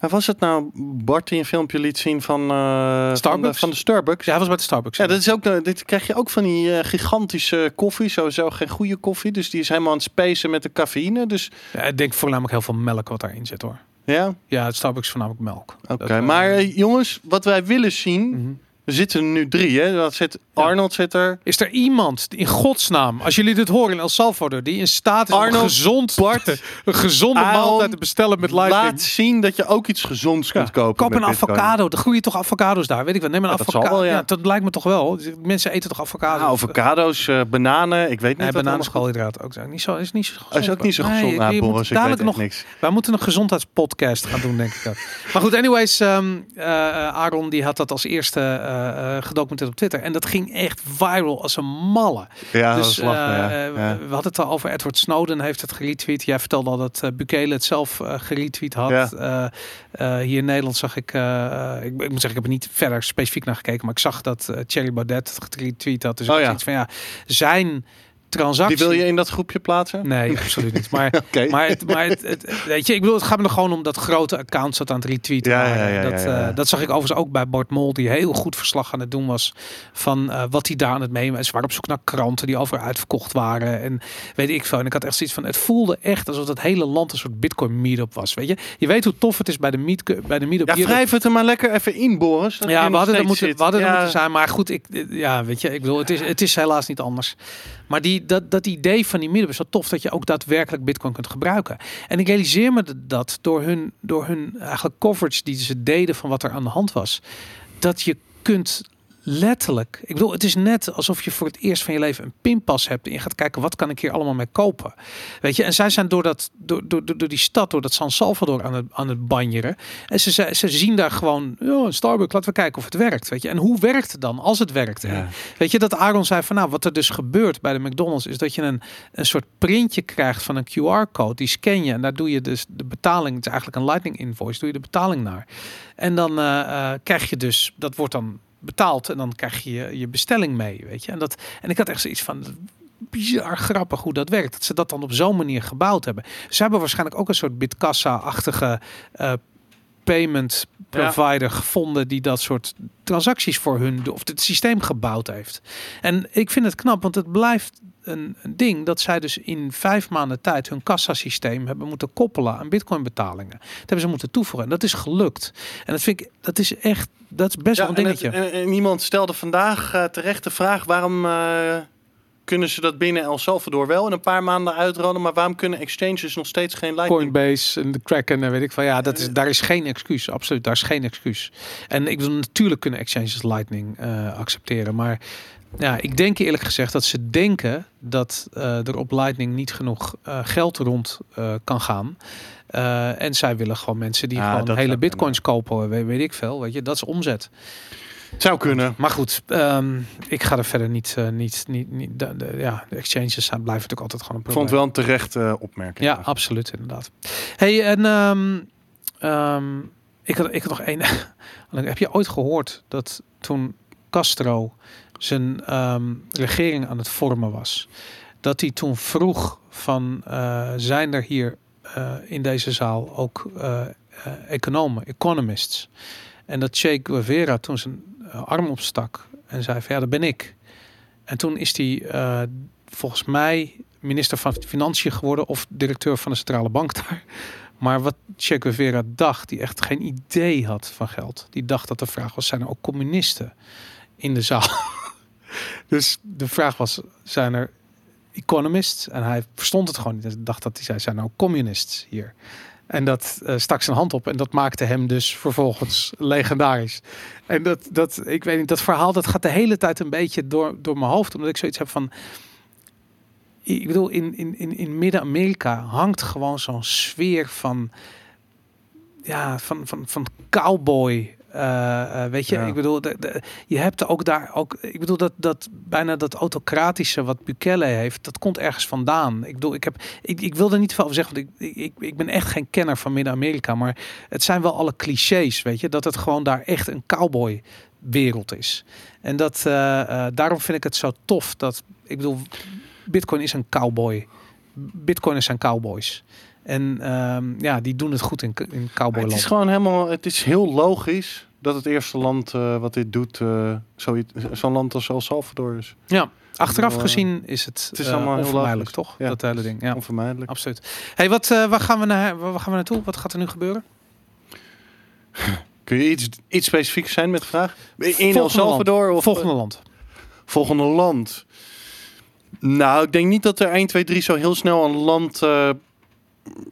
Was het nou Bart die een filmpje liet zien van, eh, van, de, Starbucks? van de Starbucks? Ja, hij was bij de Starbucks. Ja, dat is ook, eh, dit krijg je ook van die eh, gigantische koffie. Sowieso geen goede koffie. Dus die is helemaal aan het spacen met de cafeïne. Dus Ja, ik denk voornamelijk heel veel melk wat daarin zit hoor. ja, Ja, het Starbucks is voornamelijk melk. oké. Maar jongens, wat wij willen zien. mhm. Zitten nu drie, hè? Dat zit. Arnold zit er. Is er iemand die in godsnaam, als jullie dit horen in El Salvador, die in staat is om gezond, Bart, een gezonde Aaron, maaltijd te bestellen met Lightning? Laat zien dat je ook iets gezonds kunt kopen. Koop een avocado. Er groeien toch avocado's daar? Weet ik wat. Neem een Ja, dat avocado. wel, ja. ja. dat lijkt me toch wel. Mensen eten toch avocado? Ja, avocado's, eh, bananen. Ik weet niet Nee, bananen koolhydraten ook. zijn. Niet zo, is niet zo gezond. Is ook niet zo Nee, gezond. Nou, je moet Boris, ik dadelijk nog, niks. Wij moeten een gezondheidspodcast gaan doen, denk ik ook. Maar goed, anyways. ehm, eh, Aaron die had dat als eerste eh, eh, eh, gedocumenteerd op Twitter. En dat ging echt viral als een malle. Ja, dat dus is lachen, ja. eh, eh, Ja. we hadden het al over Edward Snowden heeft het geretweet. Jij vertelde al dat Bukele het zelf eh geretweet had. Ja. Eh, eh, hier in Nederland zag ik, eh, ik, ik moet zeggen, ik heb er niet verder specifiek naar gekeken, maar ik zag dat eh Thierry Baudet het geretweet had. Dus Oh ja. zoiets van ja, zijn transactie. Die wil je in dat groepje plaatsen? Nee, absoluut niet. Maar maar, het, maar het, het- weet je, ik bedoel, het gaat me er gewoon om dat grote accounts dat aan het retweeten Ja, ja, ja, dat, eh, dat zag ik overigens ook bij Bart Mol, die heel goed verslag aan het doen was van eh, wat hij daar aan het meemen. En ze waren op zoek naar kranten die over uitverkocht waren en weet ik veel. En ik had echt zoiets van, het voelde echt alsof het hele land een soort Bitcoin meetup was. Weet je, je weet hoe tof het is bij de meet bij de meetup. Ja, wrijf het er maar lekker even in, Boris. dat Ja, we hadden er moeten, we hadden moeten zijn. Maar goed, ik, ja, weet je, ik bedoel, het is, het is helaas niet anders. Maar die, dat, dat idee van die meetup is zo tof dat je ook daadwerkelijk Bitcoin kunt gebruiken. En ik realiseer me dat door hun, door hun eigenlijk coverage die ze deden van wat er aan de hand was, dat je kunt letterlijk, ik bedoel, het is net alsof je voor het eerst van je leven een pinpas hebt en je gaat kijken wat kan ik hier allemaal mee kopen. Weet je, en zij zijn door, dat, door, door, door die stad, door dat San Salvador aan het, aan het banjeren. En ze, ze, ze zien daar gewoon, ja, een Starbucks, laten we kijken of het werkt. Weet je, en hoe werkt het dan als het werkt? Ja. Weet je, dat Aaron zei van nou, wat er dus gebeurt bij de McDonald's is dat je een, een soort printje krijgt van een QR-code. Die scan je en daar doe je dus de betaling. Het is eigenlijk een Lightning invoice, doe je de betaling naar. En dan eh, eh, krijg je dus, dat wordt dan betaald en dan krijg je je, je bestelling mee, weet je. En, dat, en ik had echt zoiets van, bizar grappig hoe dat werkt. Dat ze dat dan op zo'n manier gebouwd hebben. Ze hebben waarschijnlijk ook een soort Bitkassa-achtige eh, payment Ja. provider gevonden die dat soort transacties voor hun of het systeem gebouwd heeft. En ik vind het knap, want het blijft een, een ding dat zij dus in vijf maanden tijd hun kassasysteem hebben moeten koppelen aan bitcoin betalingen. Dat hebben ze moeten toevoegen. En dat is gelukt. En dat vind ik, dat is echt, dat is best Ja, wel een en, het- dingetje. en, en iemand stelde vandaag eh, terecht de vraag: waarom eh, kunnen ze dat binnen El Salvador wel in een paar maanden uitrollen, maar waarom kunnen exchanges nog steeds geen Lightning? Coinbase en de Kraken en weet ik van ja, dat is, daar is geen excuus. Absoluut, daar is geen excuus. En ik wil natuurlijk kunnen exchanges Lightning eh, accepteren, maar ja, ik denk eerlijk gezegd dat ze denken dat eh, er op Lightning niet genoeg eh, geld rond eh, kan gaan. Eh, en zij willen gewoon mensen die Ah, gewoon hele bitcoins kopen, weet, weet ik veel. Weet je, dat is omzet. Zou kunnen. Maar goed, ehm, ik ga er verder niet, eh, niet, niet, niet de, de- ja, de exchanges zijn, blijven natuurlijk altijd gewoon een Ik probleem. vond het wel een terechte opmerking. Ja, absoluut, inderdaad. Hey, en ehm, ehm, ik, had, ik had nog één. Heb je ooit gehoord dat toen Castro zijn regering aan het vormen was, dat hij toen vroeg van eh, zijn er hier eh, in deze zaal ook eh, eh, economen, economists, en dat Che Guevara toen zijn eh, arm opstak en zei van ja, dat ben ik. En toen is hij eh, volgens mij minister van Financiën geworden of directeur van de centrale bank daar. Maar wat Che Guevara dacht, die echt geen idee had van geld. Die dacht dat de vraag was, zijn er ook communisten in de zaal? dus de vraag was, zijn er economists? En hij verstond het gewoon niet. Hij dacht dat hij zei, zijn er ook communists hier? En dat eh, stak zijn hand op en dat maakte hem dus vervolgens legendarisch. En dat, dat, ik weet niet, dat verhaal dat gaat de hele tijd een beetje door, door mijn hoofd. Omdat ik zoiets heb van, ik bedoel, in, in, in, in Midden-Amerika hangt gewoon zo'n sfeer van, ja, van, van, van cowboy. Eh, eh, weet je, Ja. ik bedoel, de, de- je hebt ook daar ook, ik bedoel dat dat bijna dat autocratische wat Bukele heeft, dat komt ergens vandaan. Ik bedoel, ik heb, ik, ik wil er niet veel over zeggen, want ik, ik, ik ben echt geen kenner van Midden-Amerika, maar het zijn wel alle clichés, weet je, dat het gewoon daar echt een cowboy wereld is. En dat, eh, daarom vind ik het zo tof dat, ik bedoel, Bitcoin is een cowboy. Bitcoiners zijn cowboys. En ehm, ja, die doen het goed in, in Het cowboyland. is gewoon helemaal, het is heel logisch dat het eerste land eh, wat dit doet, zoiets- zo'n land als El Salvador is. Ja, achteraf eh, gezien is het, het is allemaal onvermijdelijk, toch? Ja. Dat hele ding. Ja, Onvermijdelijk. absoluut. Hey, wat, waar, gaan we naar, waar gaan we naartoe? Wat gaat er nu gebeuren? Kun je iets, iets specifieks zijn met de vraag? In El Volgende Salvador land. of Volgende land. volgende land? Nou, ik denk niet dat er 1, 2, 3 zo heel snel een land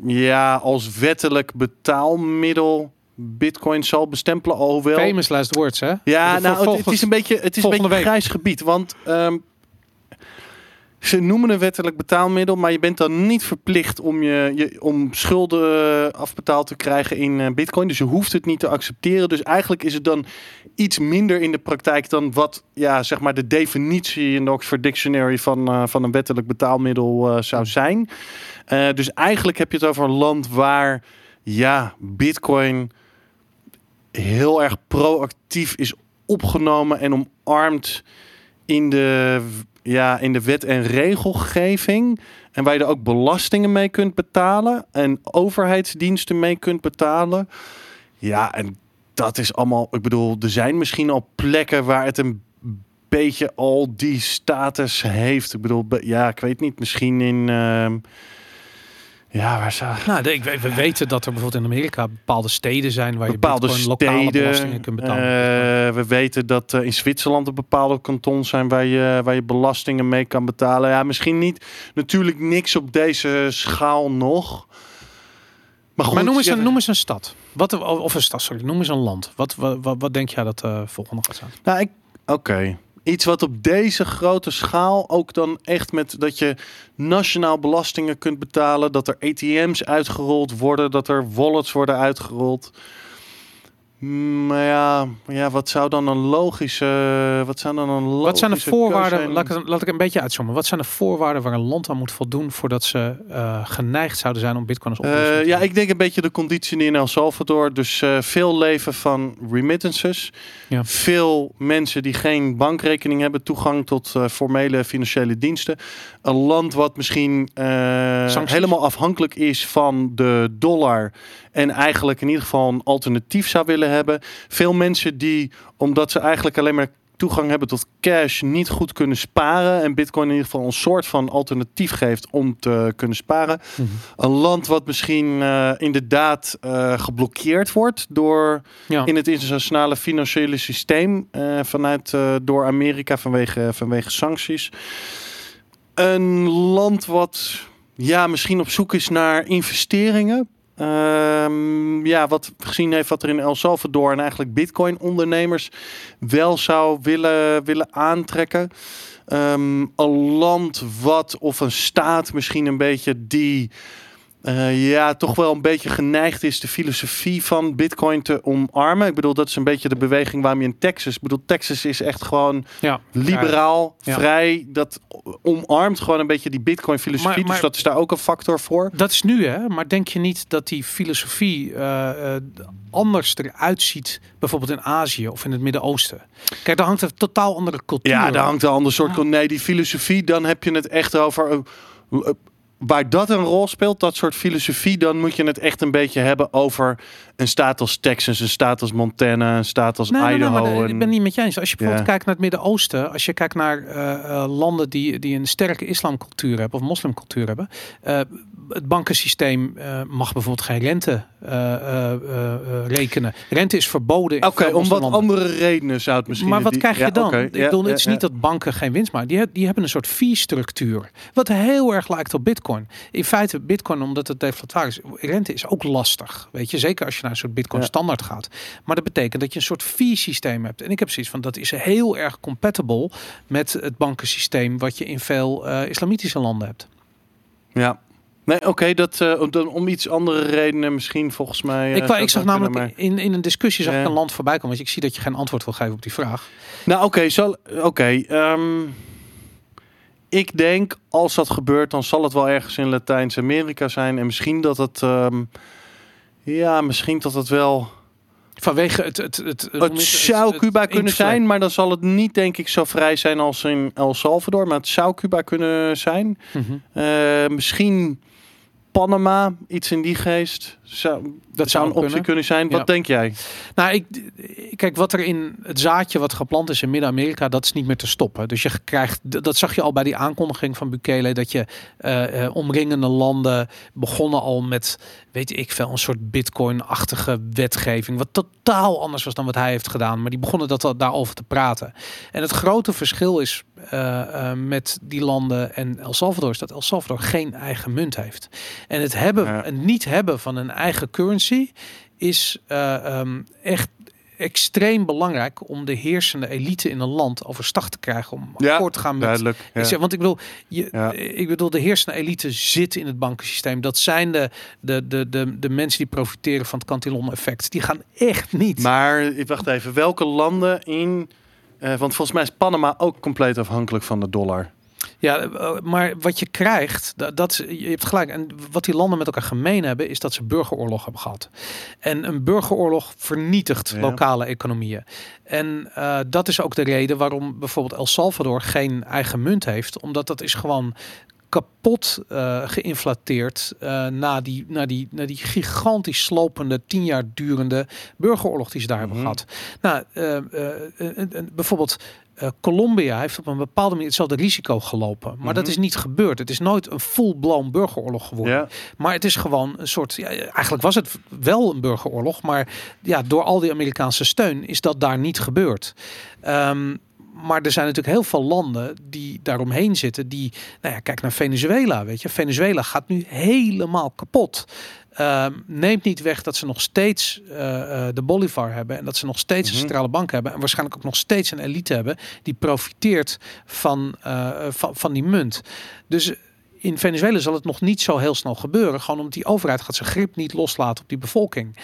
ja, als wettelijk betaalmiddel Bitcoin zal bestempelen. Alhoewel. Famous last words, hè? Ja, nou, het, is een beetje, het is een beetje grijs gebied. Want ehm, Ze noemen een wettelijk betaalmiddel, maar je bent dan niet verplicht om, je, je, om schulden afbetaald te krijgen in eh, bitcoin. Dus je hoeft het niet te accepteren. Dus eigenlijk is het dan iets minder in de praktijk dan wat ja, zeg maar de definitie in de Oxford Dictionary van, eh, van een wettelijk betaalmiddel eh, zou zijn. Eh, dus eigenlijk heb je het over een land waar ja, bitcoin heel erg proactief is opgenomen en omarmd in de, ja, in de wet en regelgeving. En waar je er ook belastingen mee kunt betalen en overheidsdiensten mee kunt betalen. Ja, en dat is allemaal, ik bedoel, er zijn misschien al plekken waar het een beetje al die status heeft. Ik bedoel, be- ja, ik weet niet, misschien in. ehm, ja, waar zou. Nou, ik, weet- we weten dat er bijvoorbeeld in Amerika bepaalde steden zijn waar bepaalde je bitcoin lokale steden. belastingen kunt betalen. eh, we weten dat eh, in Zwitserland er bepaalde kantons zijn waar je, waar je belastingen mee kan betalen. Ja, misschien niet. Natuurlijk niks op deze schaal nog. Maar, goed, maar noem eens, ja, een, noem eens een stad. Wat, of een stad, sorry. Noem eens een land. Wat, wat, wat, wat denk jij dat de volgende gaat zijn? Nou, ik, oké. Iets wat op deze grote schaal ook dan echt met dat je nationaal belastingen kunt betalen, dat er ATM's uitgerold worden, dat er wallets worden uitgerold. Mm, Maar ja, ja, wat zou dan een logische, wat zou dan een logische Wat zijn de voorwaarden? zijn? Laat ik, laat ik een beetje uitzoomen. Wat zijn de voorwaarden waar een land aan moet voldoen voordat ze eh, geneigd zouden zijn om bitcoin als oplossing Eh, te ja, zien? ik denk een beetje de conditie in El Salvador. Dus eh, veel leven van remittances. Ja. Veel mensen die geen bankrekening hebben, toegang tot formele financiële diensten. Een land wat misschien helemaal afhankelijk is van de dollar. En eigenlijk in ieder geval een alternatief zou willen hebben. Veel mensen die, omdat ze eigenlijk alleen maar toegang hebben tot cash, niet goed kunnen sparen. En Bitcoin in ieder geval een soort van alternatief geeft om te kunnen sparen. Mhm. Een land wat misschien eh, inderdaad eh, geblokkeerd wordt door Ja. in het internationale financiële systeem eh, vanuit door Amerika vanwege, vanwege sancties. Een land wat ja, misschien op zoek is naar investeringen. Ehm, ja, wat gezien heeft wat er in El Salvador en eigenlijk Bitcoin ondernemers wel zou willen, willen aantrekken. Ehm, een land wat of een staat misschien een beetje die eh, ja, toch wel een beetje geneigd is de filosofie van Bitcoin te omarmen. Ik bedoel, dat is een beetje de beweging waarom je in Texas. Ik bedoel, Texas is echt gewoon ja. liberaal, Ja. vrij. Dat omarmt gewoon een beetje die Bitcoin filosofie. Maar- maar- dus dat is daar ook een factor voor. Dat is nu, hè? Maar denk je niet dat die filosofie eh, eh, anders eruit ziet, bijvoorbeeld in Azië of in het Midden-Oosten? Kijk, daar hangt een totaal andere cultuur. Ja, daar hangt een ander soort. Nee, die filosofie, dan heb je het echt over. Waar dat een rol speelt, dat soort filosofie, dan moet je het echt een beetje hebben over een staat als Texas, een staat als Montana, een staat als Nee, nee, nee, Idaho. maar de- ik en- ben niet met je eens. Als je bijvoorbeeld Ja. kijkt naar het Midden-Oosten, als je kijkt naar eh, eh, landen die, die een sterke islamcultuur hebben of moslimcultuur hebben, eh, het bankensysteem eh, mag bijvoorbeeld geen rente eh, eh, rekenen. Rente is verboden. Oké, om wat andere redenen zou het misschien. Maar wat die- krijg je ja, dan? ik bedoel, ja, het is ja. niet dat banken geen winst maken. Die, die hebben een soort fee-structuur. Wat heel erg lijkt op bitcoin. In feite, bitcoin, omdat het deflatair is, rente is ook lastig. Weet je, zeker als je naar een soort bitcoin Ja. standaard gaat. Maar dat betekent dat je een soort fee-systeem hebt. En ik heb zoiets van, dat is heel erg compatible met het bankensysteem wat je in veel islamitische landen hebt. Ja. Nee, oké, dat eh, om- iets andere redenen misschien volgens mij. eh, ik, ik zag namelijk in, in een discussie zag Ja. ik een land voorbij komen. Want ik zie dat je geen antwoord wil geven op die vraag. Nou, oké, zal oké. ehm, ik denk als dat gebeurt, dan zal het wel ergens in Latijns-Amerika zijn en misschien dat het, ehm, ja, misschien dat het wel. Vanwege het... Het, het, Het zou het Cuba kunnen zijn, maar dan zal het niet, denk ik, zo vrij zijn als in El Salvador. Maar het zou Cuba kunnen zijn. Mhm. Eh, misschien Panama, iets in die geest. Zou, dat zou een optie kunnen zijn. Ja. Wat denk jij? Nou, ik, kijk, wat er in het zaadje wat geplant is in Midden-Amerika, dat is niet meer te stoppen. Dus je krijgt, dat zag je al bij die aankondiging van Bukele, dat je eh, eh, omringende landen begonnen al met, weet ik veel, een soort bitcoin-achtige wetgeving, wat totaal anders was dan wat hij heeft gedaan. Maar die begonnen dat al- daarover te praten. En het grote verschil is eh, eh, met die landen en El Salvador is dat El Salvador geen eigen munt heeft. En het hebben, Ja. het niet hebben van een eigen currency is eh, ehm, echt extreem belangrijk om de heersende elite in een land overstag te krijgen om Ja, akkoord te gaan met Duidelijk. Ja. want ik bedoel, je, Ja. ik bedoel, de heersende elite zit in het bankensysteem. Dat zijn de, de, de, de, de mensen die profiteren van het Cantillon-effect. Die gaan echt niet. Maar ik wacht even, welke landen in... eh, want volgens mij is Panama ook compleet afhankelijk van de dollar. Ja, eh, maar wat je krijgt, dat, dat je hebt gelijk. En wat die landen met elkaar gemeen hebben, is dat ze burgeroorlog hebben gehad. En een burgeroorlog vernietigt Ja. lokale economieën. En eh, dat is ook de reden waarom bijvoorbeeld El Salvador geen eigen munt heeft, omdat dat is gewoon kapot eh geïnflateerd eh, na, die, na, die, na die gigantisch slopende, tien jaar durende burgeroorlog die ze daar hebben Mhm. gehad. Nou, eh, bijvoorbeeld eh, Colombia heeft op een bepaalde manier hetzelfde risico gelopen. Maar dat Mhm. is niet gebeurd. Het is nooit een full-blown burgeroorlog geworden. Maar het is gewoon een soort. Ja, eigenlijk was het wel een burgeroorlog. Maar ja, door al die Amerikaanse steun is dat daar niet gebeurd. Ehm, maar er zijn natuurlijk heel veel landen die daaromheen zitten. Die, nou ja, kijk naar Venezuela. Weet je, Venezuela gaat nu helemaal kapot. Ehm, neemt niet weg dat ze nog steeds eh, eh, de Bolivar hebben en dat ze nog steeds een Mhm. centrale bank hebben en waarschijnlijk ook nog steeds een elite hebben die profiteert van, eh, van, van die munt. Dus in Venezuela zal het nog niet zo heel snel gebeuren, gewoon omdat die overheid gaat zijn grip niet loslaten op die bevolking.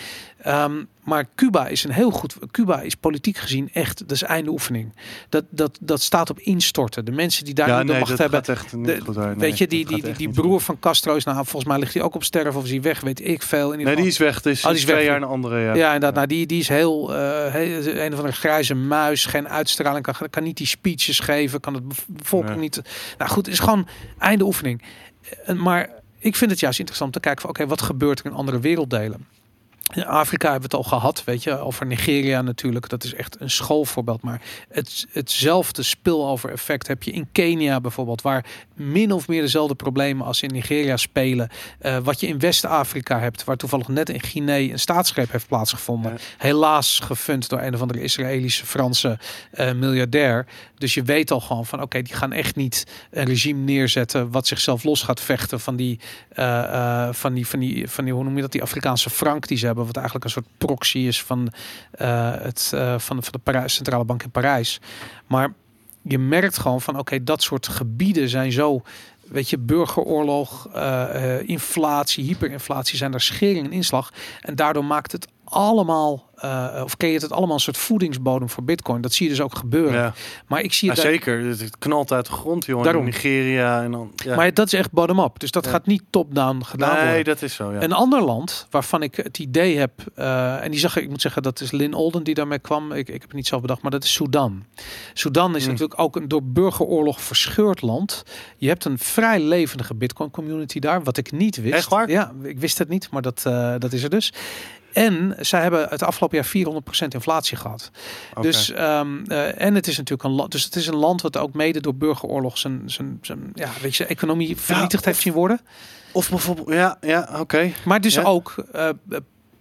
Ehm, maar Cuba is een heel goed. Cuba is politiek gezien echt, dat is einde oefening. Dat, dat, dat staat op instorten. De mensen die daar ja de nee, macht dat hebben. echt niet de- goed uit. Nee, weet je, die, die, die, die broer goed. van Castro is nou volgens mij ligt hij ook op sterven of is hij weg, weet ik veel. In Nee, die geval. is weg. Is Oh, die is twee weg. jaar een andere. Ja, Ja, inderdaad. Nou, die, die is heel, heel- een of andere grijze muis, geen uitstraling, kan, kan niet die speeches geven, kan het bev- bevolking Nee. niet. Nou goed, het is gewoon einde oefening. Eh, Maar ik vind het juist interessant om te kijken van, oké, wat gebeurt er in andere werelddelen? In Afrika hebben we het al gehad, weet je, over Nigeria natuurlijk. Dat is echt een schoolvoorbeeld. Maar het, hetzelfde spillover effect heb je in Kenia bijvoorbeeld, waar min of meer dezelfde problemen als in Nigeria spelen. Eh, wat je in West-Afrika hebt, waar toevallig net in Guinea een staatsgreep heeft plaatsgevonden. Ja. Helaas gefund door een of andere Israëlische Franse eh, miljardair. Dus je weet al gewoon van oké, die gaan echt niet een regime neerzetten wat zichzelf los gaat vechten van die, eh, van die, van die, van die, hoe noem je dat, die Afrikaanse frank die ze hebben, wat eigenlijk een soort proxy is van, het, van, van de Parijs, centrale bank in Parijs. Maar je merkt gewoon van oké, dat soort gebieden zijn zo weet je, burgeroorlog, eh, eh, inflatie, hyperinflatie zijn daar schering en inslag. En daardoor maakt het allemaal, eh, of creëert het allemaal een soort voedingsbodem voor bitcoin. Dat zie je dus ook gebeuren. Ja. Maar ik zie Ja, het daar- zeker. Het knalt uit de grond, joh. Daarom. In Nigeria en dan. Ja. Maar dat is echt bottom-up. Dus dat Ja. gaat niet top-down gedaan nee, worden. dat is zo. Ja. Een ander land waarvan ik het idee heb, eh, en die zag ik, ik moet zeggen, dat is Lynn Olden die daarmee kwam. Ik, ik heb het niet zelf bedacht, maar dat is Sudan. Sudan is Mm. natuurlijk ook een door burgeroorlog verscheurd land. Je hebt een vrij levendige Bitcoin community daar, wat ik niet wist. Echt waar? Ja, ik wist het niet, maar dat, eh, dat is er dus. En zij hebben het afgelopen jaar 400% inflatie gehad. Dus ehm, eh, en het is natuurlijk een land. Dus het is een land wat ook mede door burgeroorlog zijn, zijn, zijn ja, weet je, economie vernietigd heeft zien worden. Of bijvoorbeeld, ja, ja, oké. Maar dus Ja. ook eh,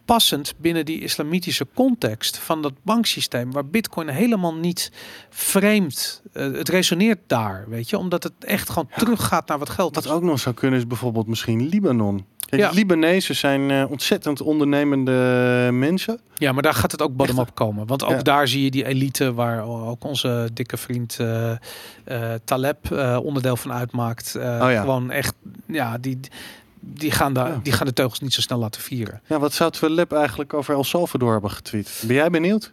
passend binnen die islamitische context van dat banksysteem, waar Bitcoin helemaal niet vreemd. eh, het resoneert daar, weet je, omdat het echt gewoon teruggaat naar wat geld Wat is. ook nog zou kunnen is bijvoorbeeld misschien Libanon. Kijk, Ja. Libanezen zijn eh, ontzettend ondernemende mensen. Ja, maar daar gaat het ook bottom-up komen. Want ook Ja. daar zie je die elite waar ook onze dikke vriend eh, Taleb onderdeel van uitmaakt. Oh ja. Gewoon echt, ja, die, die, gaan daar, die gaan de teugels niet zo snel laten vieren. Ja, wat zou Tweleb eigenlijk over El Salvador hebben getweet? Ben jij benieuwd?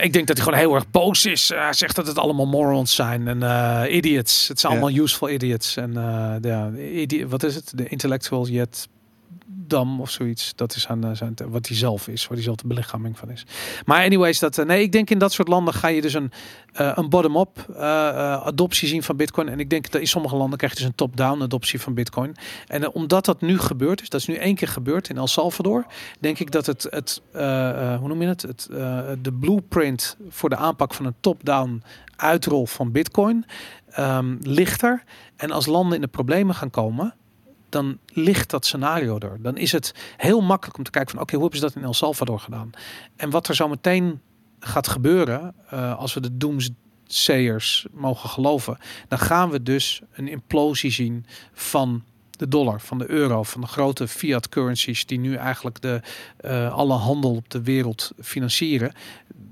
Ik denk dat hij gewoon heel erg boos is. Hij zegt dat het allemaal morons zijn en idiots. Het zijn allemaal useful idiots. En de, ja, idi- wat is het? De intellectual yet dam of zoiets. Dat is aan, eh, zijn, wat hij zelf is, waar hij zelf de belichaming van is. Maar anyways, dat, eh, nee, ik denk in dat soort landen ga je dus een, eh, een bottom-up adoptie zien van Bitcoin. En ik denk dat in sommige landen krijg je dus een top-down adoptie van Bitcoin. En omdat dat nu gebeurd is, dat is nu één keer gebeurd in El Salvador, denk ik dat het, het hoe noem je het, het de blueprint voor de aanpak van een top-down uitrol van Bitcoin ehm, ligt er. En als landen in de problemen gaan komen, dan ligt dat scenario er. Dan is het heel makkelijk om te kijken van oké, hoe hebben ze dat in El Salvador gedaan? En wat er zo meteen gaat gebeuren, eh, als we de doomsayers mogen geloven, dan gaan we dus een implosie zien van de dollar, van de euro, van de grote fiat currencies die nu eigenlijk de, eh, alle handel op de wereld financieren.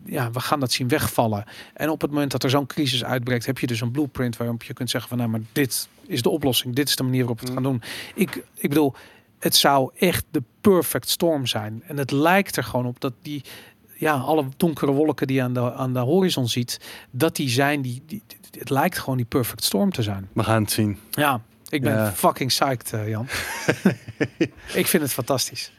Ja, we gaan dat zien wegvallen. En op het moment dat er zo'n crisis uitbreekt, heb je dus een blueprint waarop je kunt zeggen van nou, maar dit is de oplossing, dit is de manier waarop we het gaan doen. Ik, ik bedoel, het zou echt de perfect storm zijn. En het lijkt er gewoon op dat die, ja, alle donkere wolken die je aan de, aan de horizon ziet, dat die zijn, die, die, het lijkt gewoon die perfect storm te zijn. We gaan het zien. Ja, ik ben Ja. fucking psyched, eh, Jan. ik vind het fantastisch.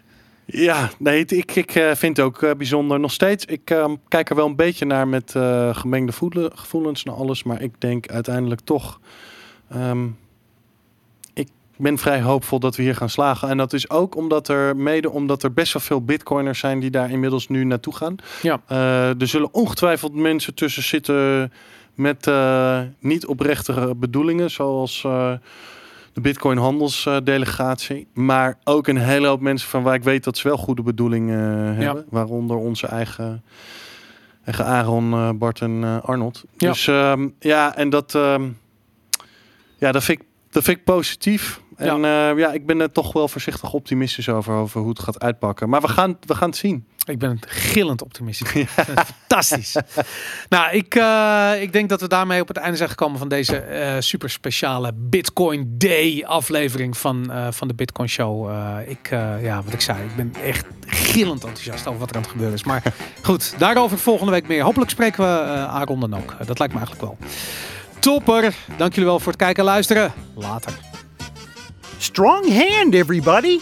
Ja, nee, ik, ik eh, vind het ook eh, bijzonder. Nog steeds, ik eh, kijk er wel een beetje naar met gemengde voelen, gevoelens naar alles. Maar ik denk uiteindelijk toch... ehm, ik ben vrij hoopvol dat we hier gaan slagen. En dat is ook omdat er, mede omdat er best wel veel bitcoiners zijn die daar inmiddels nu naartoe gaan. Ja. Er zullen ongetwijfeld mensen tussen zitten met eh, niet oprechtere bedoelingen, zoals de Bitcoin handelsdelegatie. maar ook een hele hoop mensen van waar ik weet dat ze wel goede bedoelingen eh, hebben. Waaronder onze eigen, eigen Aaron, eh, Bart en eh, Arnold. Ja. Dus ehm, ja, en dat, ehm, ja, dat, vind ik, dat vind ik positief. En ja. ja, ik ben er toch wel voorzichtig optimistisch over, over hoe het gaat uitpakken. Maar we gaan, we gaan het zien. Ik ben gillend optimistisch. Fantastisch. nou, ik, eh, ik denk dat we daarmee op het einde zijn gekomen van deze eh, super speciale Bitcoin Day aflevering van, eh, van de Bitcoin Show. Eh, ik, eh, ja, wat ik zei, ik ben echt gillend enthousiast over wat er aan het gebeuren is. Maar goed, daarover volgende week meer. Hopelijk spreken we eh Aaron dan ook. dat lijkt me eigenlijk wel. Topper. Dank jullie wel voor het kijken en luisteren. Later. Strong hand, everybody!